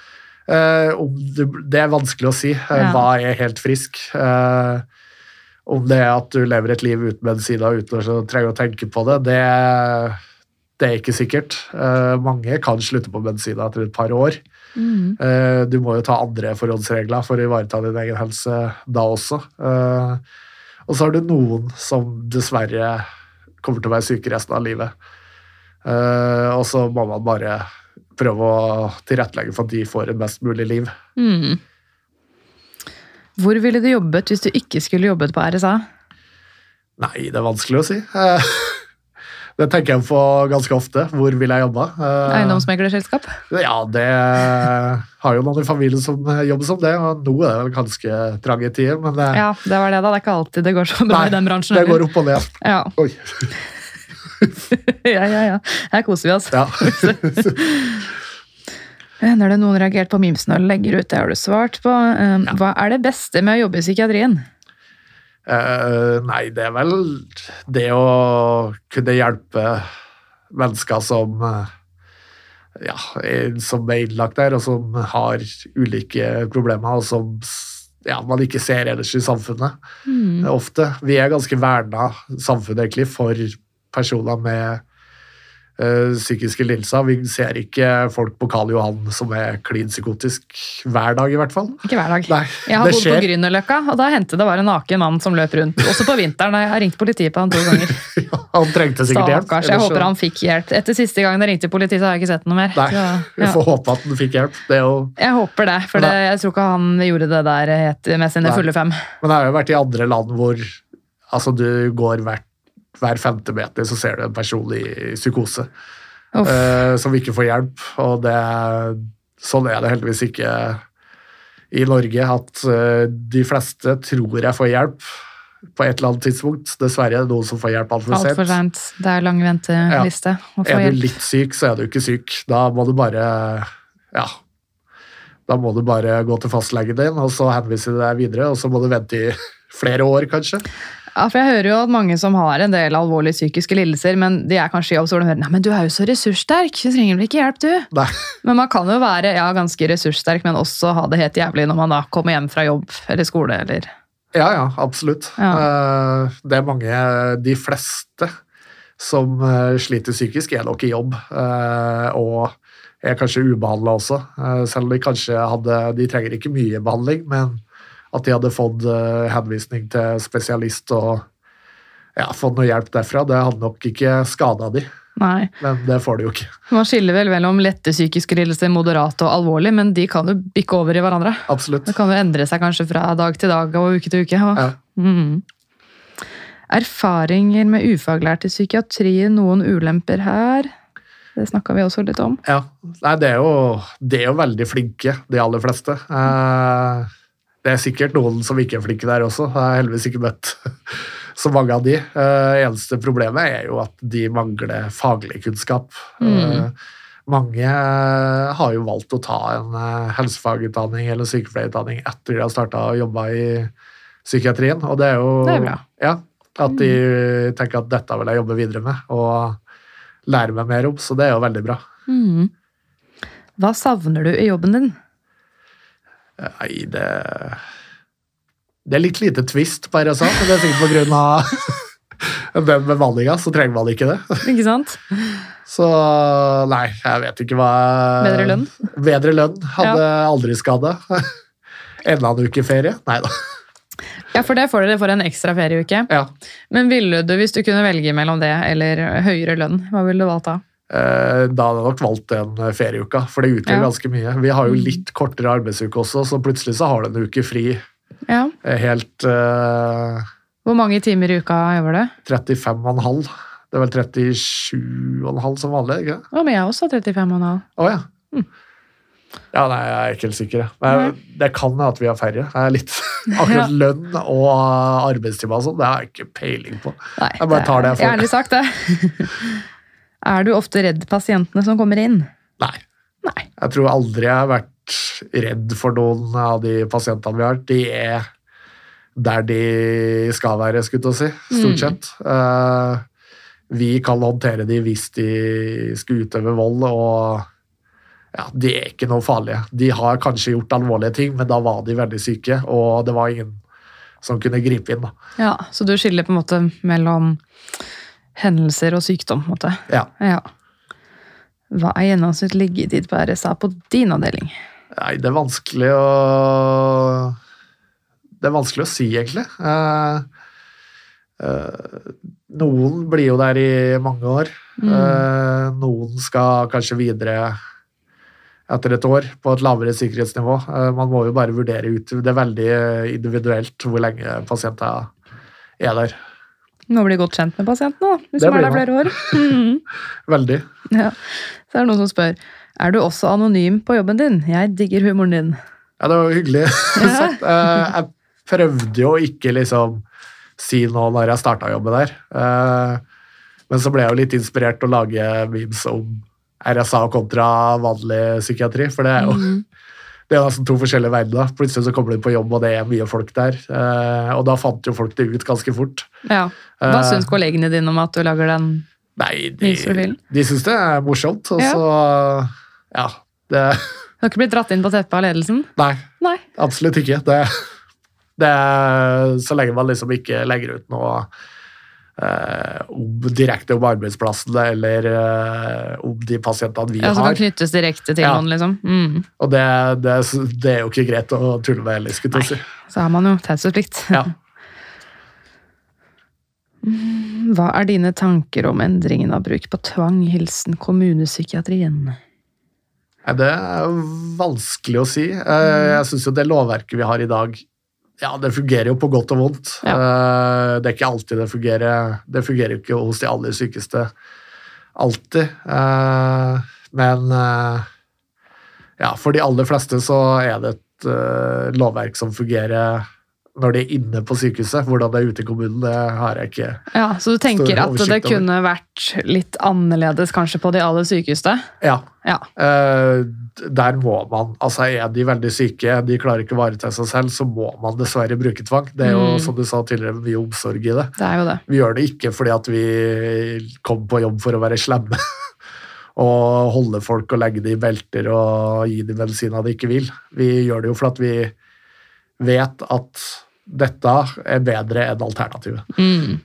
Det, er vanskelig å si. Hva er helt frisk? Om det er at du lever et liv uten medisiner uten å trenge å tenke på det, det, det er ikke sikkert. Uh, mange kan slutte på medisiner etter et par år.
Mm.
Uh, du må jo ta andre forholdsregler for å ivareta din egen helse da også. Uh, og så har du noen som dessverre kommer til å være syke resten av livet. Og så må man bare prøve å tilrettelegge for at de får et best mulig liv.
Mm. Hvor ville du jobbet hvis du ikke skulle jobbet på RSA?
Nei, det er vanskelig å si. Eh, det tenker jeg på ganske ofte. Hvor vil jeg jobbe? Eh,
Eiendomsmeglerselskap?
Ja, det har jo noen i familien som jobber som det, og nå er det vel ganske trange tider, men det,
Ja, det var det, da. Det er ikke alltid det går så bra
Nei,
i den bransjen.
det går opp og ned.
Ja.
Oi.
ja, ja, ja. Her koser vi oss.
Ja.
Når det noen reagert på mimsen og legger ut, det har du svart på. Um, Hva er det beste med å jobbe i psykiatrien?
Uh, nei, det er vel det å kunne hjelpe mennesker som eh, ja, som er innlagt der, og som har ulike problemer, og som ja, man ikke ser ellers i samfunnet.
Mm.
Ofte. Vi er ganske verna samfunnet egentlig for personer med eh, psykiske lidelser. Vi ser ikke folk på Karl Johan som er klin psykotisk hver dag, i hvert fall.
Ikke hver dag.
Nei,
Jeg har
bodd
bodd på
skjer.
Grünerløkka, og da hendte det var en naken mann som løp rundt. Også på vinteren. Jeg har ringt politiet på han to ganger.
Han trengte sikkert hjelp.
Stakkars. Jeg
ellers
håper han fikk hjelp. Etter siste gang jeg ringte politiet, så har jeg ikke sett noe mer.
Nei,
Så,
vi får håpe at han fikk hjelp. Det er jo,
Jeg håper det, for det, jeg tror ikke han gjorde det der med sine
Nei.
fulle fem.
men det har jo vært i andre land hvor altså, du går hvert, hver femte meter, så ser du en person i psykose eh, som ikke får hjelp. Og det, sånn er det heldigvis ikke i Norge, at uh, de fleste tror jeg får hjelp på et eller annet tidspunkt. Dessverre er det noen som får hjelp altfor sent.
seint. Det er lang venteliste Ja.
Er du litt syk, så er du ikke syk. Da må du bare Ja. Da må du bare gå til fastlegen din, og så henvise deg videre, og så må du vente i flere år, kanskje.
Ja, for Jeg hører jo at mange som har en del alvorlige psykiske lidelser, men de er kanskje i jobb, så de hører Nei, men du er jo så ressurssterk, du trenger vel ikke hjelp, du?
Nei.
Men man kan jo være ja, ganske ressurssterk, men også ha det helt jævlig når man da kommer hjem fra jobb eller skole. eller...
Ja, ja, absolutt.
Ja.
Eh, Det er mange, de fleste, som eh, sliter psykisk, er nok i jobb. eh, Og er kanskje ubehandla også. Selv om de kanskje hadde De trenger ikke mye behandling, men at de hadde fått eh, henvisning til spesialist og ja, fått noe hjelp derfra, det hadde nok ikke skada de.
Nei.
Men det får de jo ikke.
Man skiller vel mellom lette psykiske lidelser, moderate og alvorlig, men de kan jo bikke over i hverandre.
Absolutt.
Det kan jo endre seg kanskje fra dag til dag og uke til uke.
Ja.
Mm. Erfaringer med ufaglært i psykiatri, noen ulemper her? Det snakka vi også litt om.
Ja. Nei, det er, jo, det er jo veldig flinke, de aller fleste. Eh, Det er sikkert noen som ikke er flinke der også. Jeg har heldigvis ikke møtt så mange av de. Eh, Eneste problemet er jo at de mangler faglig kunnskap. Eh, Mange eh, har jo valgt å ta en helsefagutdanning eller sykepleierutdanning etter de har starta å jobbe i psykiatrien, og det er jo
Det er.
Ja, at de tenker at dette vil jeg jobbe videre med og lære meg mer om, så det er jo veldig bra.
Mm. Hva savner du i jobben din?
Nei, det Det er litt lite twist på RSA, men det er sikkert på grunn av den bemanninga, så trenger man ikke det.
Ikke sant?
Så nei, jeg vet ikke hva
Bedre lønn?
Bedre lønn. Hadde aldri skada. Enda en uke ferie? Nei da.
Ja, for det får dere for en ekstra ferieuke.
Ja.
Men ville du, hvis du kunne velge mellom det eller høyere lønn, hva ville du valgt da?
Eh, Da hadde jeg nok valgt den ferieuka, for det utgjør
Ja.
ganske mye. Vi har jo litt kortere arbeidsuke også, så plutselig så har du en uke fri
Ja.
eh, helt uh,
Hvor mange timer i uka jobber du?
35,5. Det er vel 37,5 som vanlig, ikke det?
Å, men jeg også har 35,5.
Å ja. Ja, nei, jeg er ikke helt sikker. jeg. Men det kan hende at vi har færre. Jeg er litt, akkurat lønn og arbeidstime og sånn, det har jeg ikke peiling på.
Nei,
Jeg bare tar det jeg får.
Ærlig sagt, det. Er du ofte redd pasientene som kommer inn?
Nei.
Nei.
Jeg tror aldri jeg har vært redd for noen av de pasientene vi har. De er der de skal være, skulle jeg si, stort
Mm.
sett. Eh, vi kan håndtere de hvis de skulle utøve vold, og ja, de er ikke noe farlige. De har kanskje gjort alvorlige ting, men da var de veldig syke, og det var ingen som kunne gripe inn. Da.
Ja, Så du skiller på en måte mellom hendelser og sykdom? på en måte.
Ja.
Ja. Hva er gjennomsnitt liggetid på RSA på din avdeling?
Nei, det er vanskelig å Det er vanskelig å si, egentlig. Eh, eh, noen blir jo der i mange år. Eh, noen skal kanskje videre etter et år på et lavere sikkerhetsnivå. Man må jo bare vurdere ut Det er veldig individuelt hvor lenge pasienter er der.
Må bli godt kjent med pasientene, da, hvis
Det
man er der flere år. Mhm.
Veldig.
Ja. Så er det noen som spør er du også anonym på jobben din. Jeg digger humoren din.
Ja, det var hyggelig sagt. Eh, jeg prøvde jo ikke liksom si noe når jeg starta jobben der. Eh, men så ble jeg jo litt inspirert til å lage memes om RSA kontra vanlig psykiatri. For det er jo
Mhm.
Det er nesten to forskjellige verdener. Plutselig så kommer du på jobb, og det er mye folk der. Eh, og da fant jo folk det ut ganske fort.
Ja. Hva
Eh,
syns kollegene dine om at du lager den?
Nei, de, de syns det er morsomt. Og så Ja. Det
Du har ikke blitt dratt inn på teppet av ledelsen?
Nei.
Nei.
Absolutt ikke. Det, det er så lenge man liksom ikke legger ut noe om, direkte om arbeidsplassene eller eh, om de pasientene vi har.
Ja, Som kan knyttes direkte til
Ja.
noen, liksom. Mm.
Og det, det, det er jo ikke greit å tulle med heller, skulle jeg si.
Så har man jo taushetsplikt.
Ja.
Hva er dine tanker om endringen av bruk på tvang? Hilsen kommunepsykiatrien.
Det er vanskelig å si. Eh, Jeg syns jo det lovverket vi har i dag, ja, det fungerer jo på godt og vondt. Ja. Det er ikke alltid det fungerer. Det fungerer jo ikke hos de aller sykeste alltid. Eh, Men eh, ja, for de aller fleste så er det et eh, lovverk som fungerer når de er inne på sykehuset. Hvordan det er ute i kommunen, det har jeg ikke
Ja, Så du tenker at det
over.
kunne vært litt annerledes kanskje på de aller sykeste?
Ja.
Ja.
Eh, der må man, altså Er de veldig syke, de klarer ikke å ivareta seg selv, så må man dessverre bruke tvang. Det er jo,
Mm.
som du sa tidligere, mye omsorg i det.
Det er jo det.
Vi gjør det ikke fordi at vi kommer på jobb for å være slemme og holde folk og legge dem i belter og gi dem medisiner de ikke vil. Vi gjør det jo fordi at vi vet at dette er bedre enn alternativet.
Mm.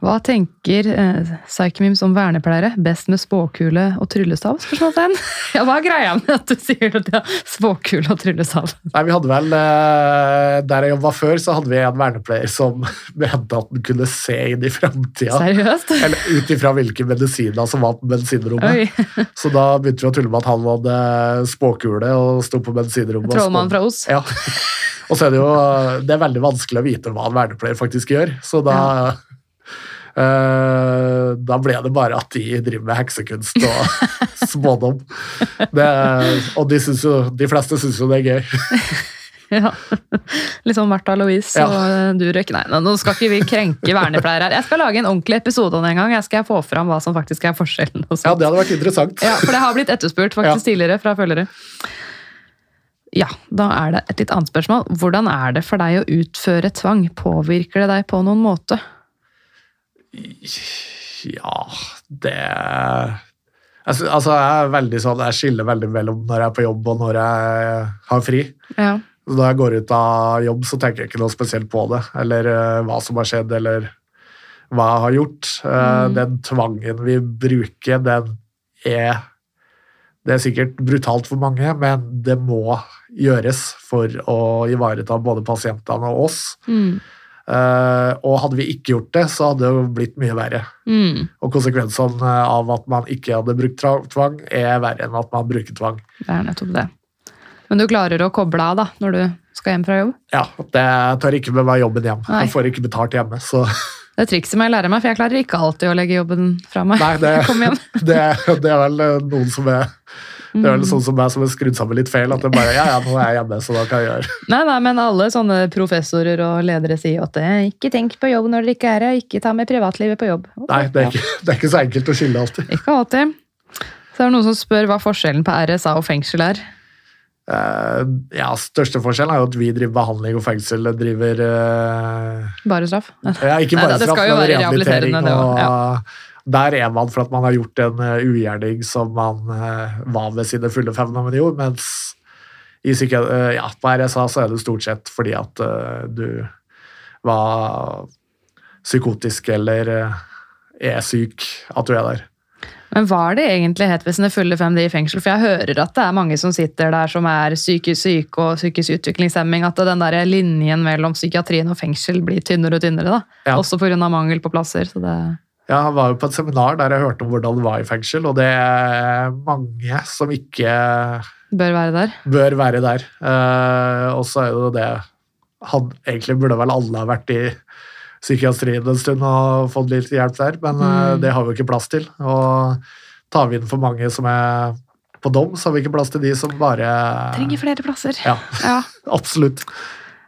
Hva tenker eh, Psychemims om vernepleiere? Best med spåkule og tryllestav? Spørsmålstegn. Ja, hva er greia med at du sier at de har spåkule og tryllestav?
Nei, vi hadde vel, eh, Der jeg jobba før, så hadde vi en vernepleier som mente at den kunne se inn i framtida.
Seriøst?
Eller ut ifra hvilke medisiner som var på medisinrommet. Så da begynte vi å tulle med at han hadde spåkule og sto på medisinrommet.
Trollmann fra Os.
Ja. Og så er det jo det er veldig vanskelig å vite hva en vernepleier faktisk gjør. Så da eh, Da ble det bare at de driver med heksekunst og smådom. Det, og de, synes jo, de fleste syns jo det er gøy.
Ja. Litt sånn Martha Louise
Ja.
og eh, Durek. Nei, nå skal ikke vi krenke vernepleiere her. Jeg skal lage en ordentlig episode om det en gang. Jeg skal få fram hva som faktisk er forskjellen. Og
Ja, det hadde vært interessant.
Ja, for det har blitt etterspurt faktisk tidligere fra følgere. Ja, da er det et litt annet spørsmål. Hvordan er det for deg å utføre tvang? Påvirker det deg på noen måte?
Ja, det jeg, altså, jeg er veldig sånn, jeg skiller veldig mellom når jeg er på jobb og når jeg har fri.
Ja.
Når jeg går ut av jobb, så tenker jeg ikke noe spesielt på det. Eller uh, hva som har skjedd, eller hva jeg har gjort. Uh,
Mm.
Den tvangen vi bruker, den er Det er sikkert brutalt for mange, men det må gjøres for å ivareta både pasientene og oss.
Mm.
Eh, og hadde vi ikke gjort det, så hadde det jo blitt mye verre.
Mm.
Og konsekvensene av at man ikke hadde brukt tvang, er verre enn at man bruker tvang.
Det er nettopp det. Men du klarer å koble av da, når du skal hjem fra jobb?
Ja, det tar ikke med meg jobben hjem.
Nei.
Jeg får ikke betalt hjemme, så
Det er trikset jeg lære meg, for jeg klarer ikke alltid å legge jobben fra meg.
Nei, det,
igjen.
det, det er vel eh, noen som er det er vel sånn som meg som er skrudd sammen litt feil. At det bare ja, ja, nå er jeg hjemme, så da kan jeg gjøre
Nei, nei, men alle sånne professorer og ledere sier at eh, ikke tenk på jobb når dere ikke er her, ikke ta med privatlivet på jobb. Okay.
Nei, det er, ikke, det er ikke så enkelt å skille alltid.
Ikke alltid. Så er det noen som spør hva forskjellen på RSA og fengsel er.
Uh, ja, Største forskjellen er jo at vi driver behandling, og fengsel driver uh...
Bare straff.
Ja, ikke
Nei,
bare
det
straff,
skal jo
men
være
rehabilitering.
rehabiliterende, det
og
også,
Der er man for at man har gjort en eh, ugjerning som man eh, var ved sine fulle fem når man gjorde, mens i psyki- eh, ja, på RSA så er det stort sett fordi at du var psykotisk eller er syk at du er der.
Men hva er det egentlig het ved sine fulle fem de i fengsel? For jeg hører at det er mange som sitter der som er psykisk syke og psykisk utviklingshemming. At den der linjen mellom psykiatrien og fengsel blir tynnere og tynnere. da.
Ja.
Også pga. mangel på plasser. så det...
Ja, Jeg var jo på et seminar der jeg hørte om hvordan det var i fengsel, og det er mange som ikke
Bør være der.
bør være der. Uh, og så er det jo det han, Egentlig burde vel alle ha vært i psykiatrien en stund og fått litt hjelp der, men
Mm.
det har vi jo ikke plass til. Og tar vi inn for mange som er på dom, så har vi ikke plass til de som bare
Trenger flere plasser.
Ja,
Ja.
absolutt.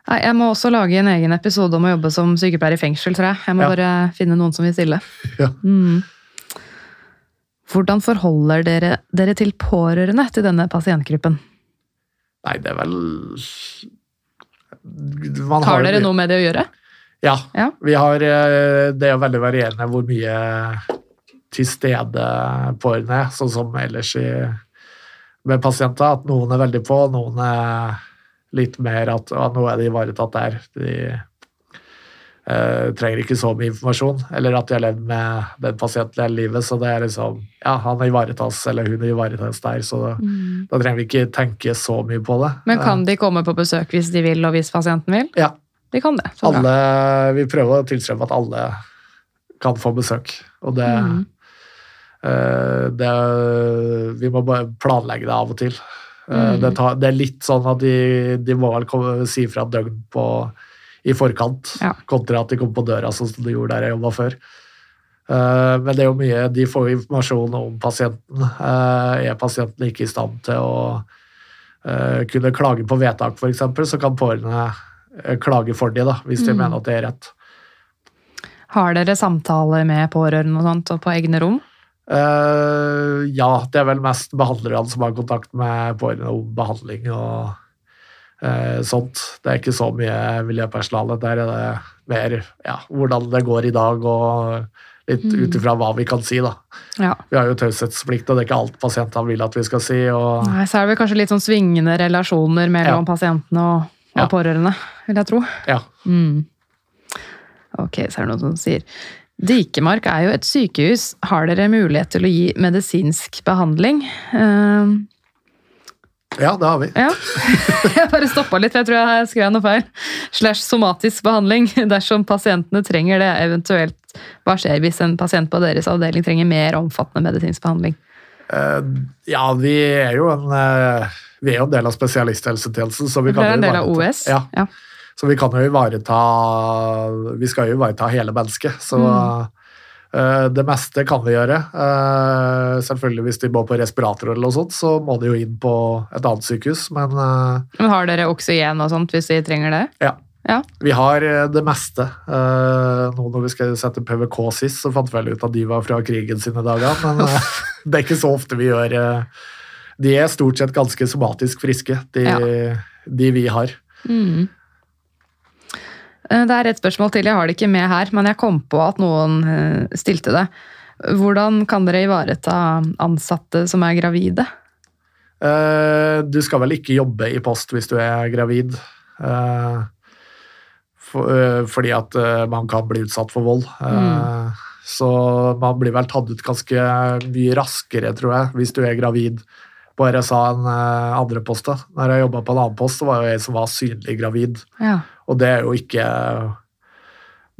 Nei, Jeg må også lage en egen episode om å jobbe som sykepleier i fengsel, tror jeg. Jeg må
Ja.
bare finne noen som vil stille.
Ja.
Mm. Hvordan forholder dere dere til pårørende til denne pasientgruppen?
Nei, det er vel man
Har
dere
dere noe med det å gjøre?
Ja.
Ja.
Vi har, eh, det er jo veldig varierende hvor mye til stede pårørende er, sånn som ellers i, med pasienter. At noen er veldig på, noen er litt mer at ja, nå er de ivaretatt der. De uh, trenger ikke så mye informasjon. Eller at de har levd med den pasienten hele livet, så det er liksom Ja, han ivaretas, eller hun ivaretas der, så da, da trenger vi ikke tenke så mye på det.
Men kan de komme på besøk hvis de vil, og hvis pasienten vil?
Ja.
De kan det.
Alle, vi prøver å tilstrebe at alle kan få besøk. Og det,
Mhm.
eh, det Vi må bare planlegge det av og til. Eh,
Mhm.
det, tar, det er litt sånn at de, de må vel si fra døgn på, i forkant,
Ja.
kontra at de kommer på døra, sånn som de gjorde der jeg jobba før. Uh, men det er jo mye, de får informasjon om pasienten. Uh, er pasienten ikke i stand til å uh, kunne klage på vedtak, f.eks., så kan pårørende klage for de, da, hvis de
Mm.
mener at det er rett.
Har dere samtaler med pårørende og sånt, og på egne rom?
Eh, ja, det er vel mest behandlerne som har kontakt med pårørende om behandling og uh, sånt. Det er ikke så mye miljøpersonale. Der er det mer ja, hvordan det går i dag, og litt
Mm.
ut ifra hva vi kan si, da.
Ja.
Vi har jo taushetsplikt, og det er ikke alt pasientene vil at vi skal si. og
Nei, så er det vel kanskje litt sånn svingende relasjoner mellom pasientene og, og
Ja.
pårørende, vil jeg tro.
ja.
Mm. Ok, så er det noen som sier Dikemark er jo et sykehus. Har dere mulighet til å gi medisinsk behandling? Uh,
ja, det har vi.
ja. Jeg bare stoppa litt, for jeg tror jeg skrev noe feil. Slash somatisk behandling, dersom pasientene trenger det. Eventuelt, hva skjer hvis en pasient på deres avdeling trenger mer omfattende medisinsk behandling?
Eh, ja, vi er jo en eh, vi er jo en del av spesialisthelsetjenesten, så vi
For
kan
det er en del av OS?
Ja,
ja.
Så vi kan jo ivareta Vi skal jo ivareta hele mennesket. Så
Mm.
uh, det meste kan vi gjøre. Uh, selvfølgelig hvis de må på respirator eller noe sånt, så må de jo inn på et annet sykehus, men uh,
Men har dere oksygen og sånt hvis de trenger det?
ja.
Ja.
Vi har det meste. Nå når vi skal sette PVK sist, så fant vi vel ut at de var fra krigen sine dager, men det er ikke så ofte vi gjør De er stort sett ganske somatisk friske, de,
Ja.
de vi har.
Mm. Eh, Det er et spørsmål til, jeg har det ikke med her, men jeg kom på at noen eh, stilte det. Hvordan kan dere ivareta ansatte som er gravide?
Eh, du skal vel ikke jobbe i post hvis du er gravid. for, fordi at man kan bli utsatt for vold. Mm. Så man blir vel tatt ut ganske mye raskere, tror jeg, hvis du er gravid på RSA enn eh, andre poster. Når jeg jobba på en annen post, så var jeg en som var synlig gravid.
Ja.
Og det er jo ikke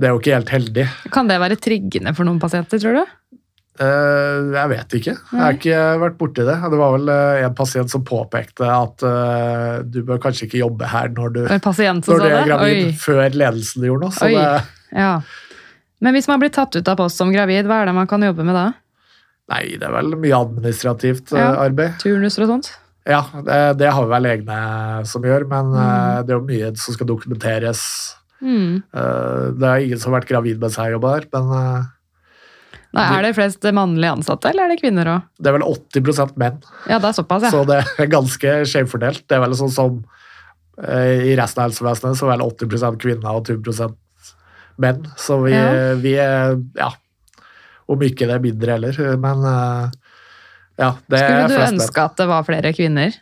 Det er jo ikke helt heldig.
Kan det være triggende for noen pasienter, tror du?
Eh, jeg vet ikke. Jeg har ikke vært borti det. Det var vel eh, en pasient som påpekte at du bør kanskje ikke jobbe her når du, når du er gravid,
Oi.
før ledelsen gjorde noe. Så det,
Ja. Men hvis man blir tatt ut av post som gravid, hva er det man kan jobbe med da?
Nei, det er vel mye administrativt eh,
Ja.
arbeid.
Turnuser og sånt?
Ja, det, det har vi vel egne som gjør, men
Mm.
eh, det er jo mye som skal dokumenteres.
Mm.
Eh, det er ingen som har vært gravid mens jeg jobber her, men eh,
Nei, er det flest mannlige ansatte, eller er det kvinner òg?
det er vel 80% menn.
Ja, det er såpass, ja.
Så det er ganske skjevfordelt. Det er vel sånn som eh, i resten av helsevesenet så er vel 80% kvinner og 20% menn. Så vi,
Ja.
vi er Ja. Om ikke det er mindre heller, men eh, ja. Det
Skulle du ønske at det var flere kvinner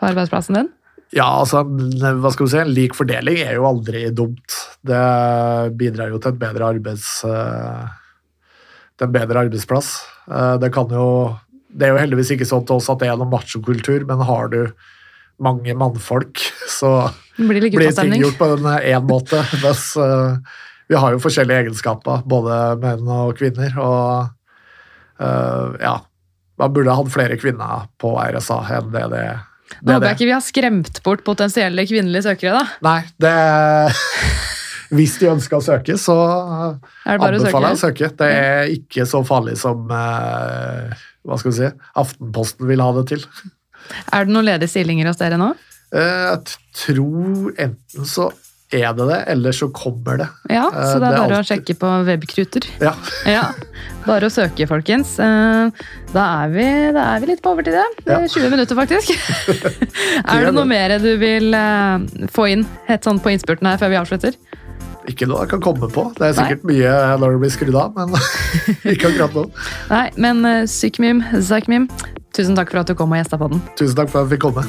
på arbeidsplassen din?
Ja, altså, hva skal du si, en lik fordeling er jo aldri dumt. Det bidrar jo til et bedre arbeids... eh, til en bedre arbeidsplass. Eh, Det kan jo Det er jo heldigvis ikke sånn til oss at det er noen machokultur, men har du mange mannfolk, så
blir
blir ting gjort på én måte. Mens eh, vi har jo forskjellige egenskaper, både menn og kvinner, og uh, ja Man burde hatt flere kvinner på RSA enn det det,
Nå
det,
håper jeg ikke vi har skremt bort potensielle kvinnelige søkere, da.
Nei, det Hvis de ønsker å søke, så
Er
anbefaler jeg å
søke?
søke. Det er ikke så farlig som eh, hva skal vi si, Aftenposten vil ha det til.
Er det noen ledige stillinger hos dere nå?
Eh, Jeg tror enten så er det det, eller så kommer det.
Ja,
Eh,
så det
det
er
bare
bare å sjekke på webkruter.
Ja.
Ja, bare å søke, folkens. Eh, Da er vi, da er vi litt på overtid, ja. Det er 20 minutter, faktisk. er det noe mer du vil eh, få inn helt sånn på innspurten her før vi avslutter?
Ikke noe jeg kan komme på. Det er
Nei.
sikkert mye når det blir skrudd av, men ikke akkurat nå.
Nei, men Sykmim, Zakmim, tusen takk for at du kom og gjesta på den.
Tusen takk for at jeg fikk komme.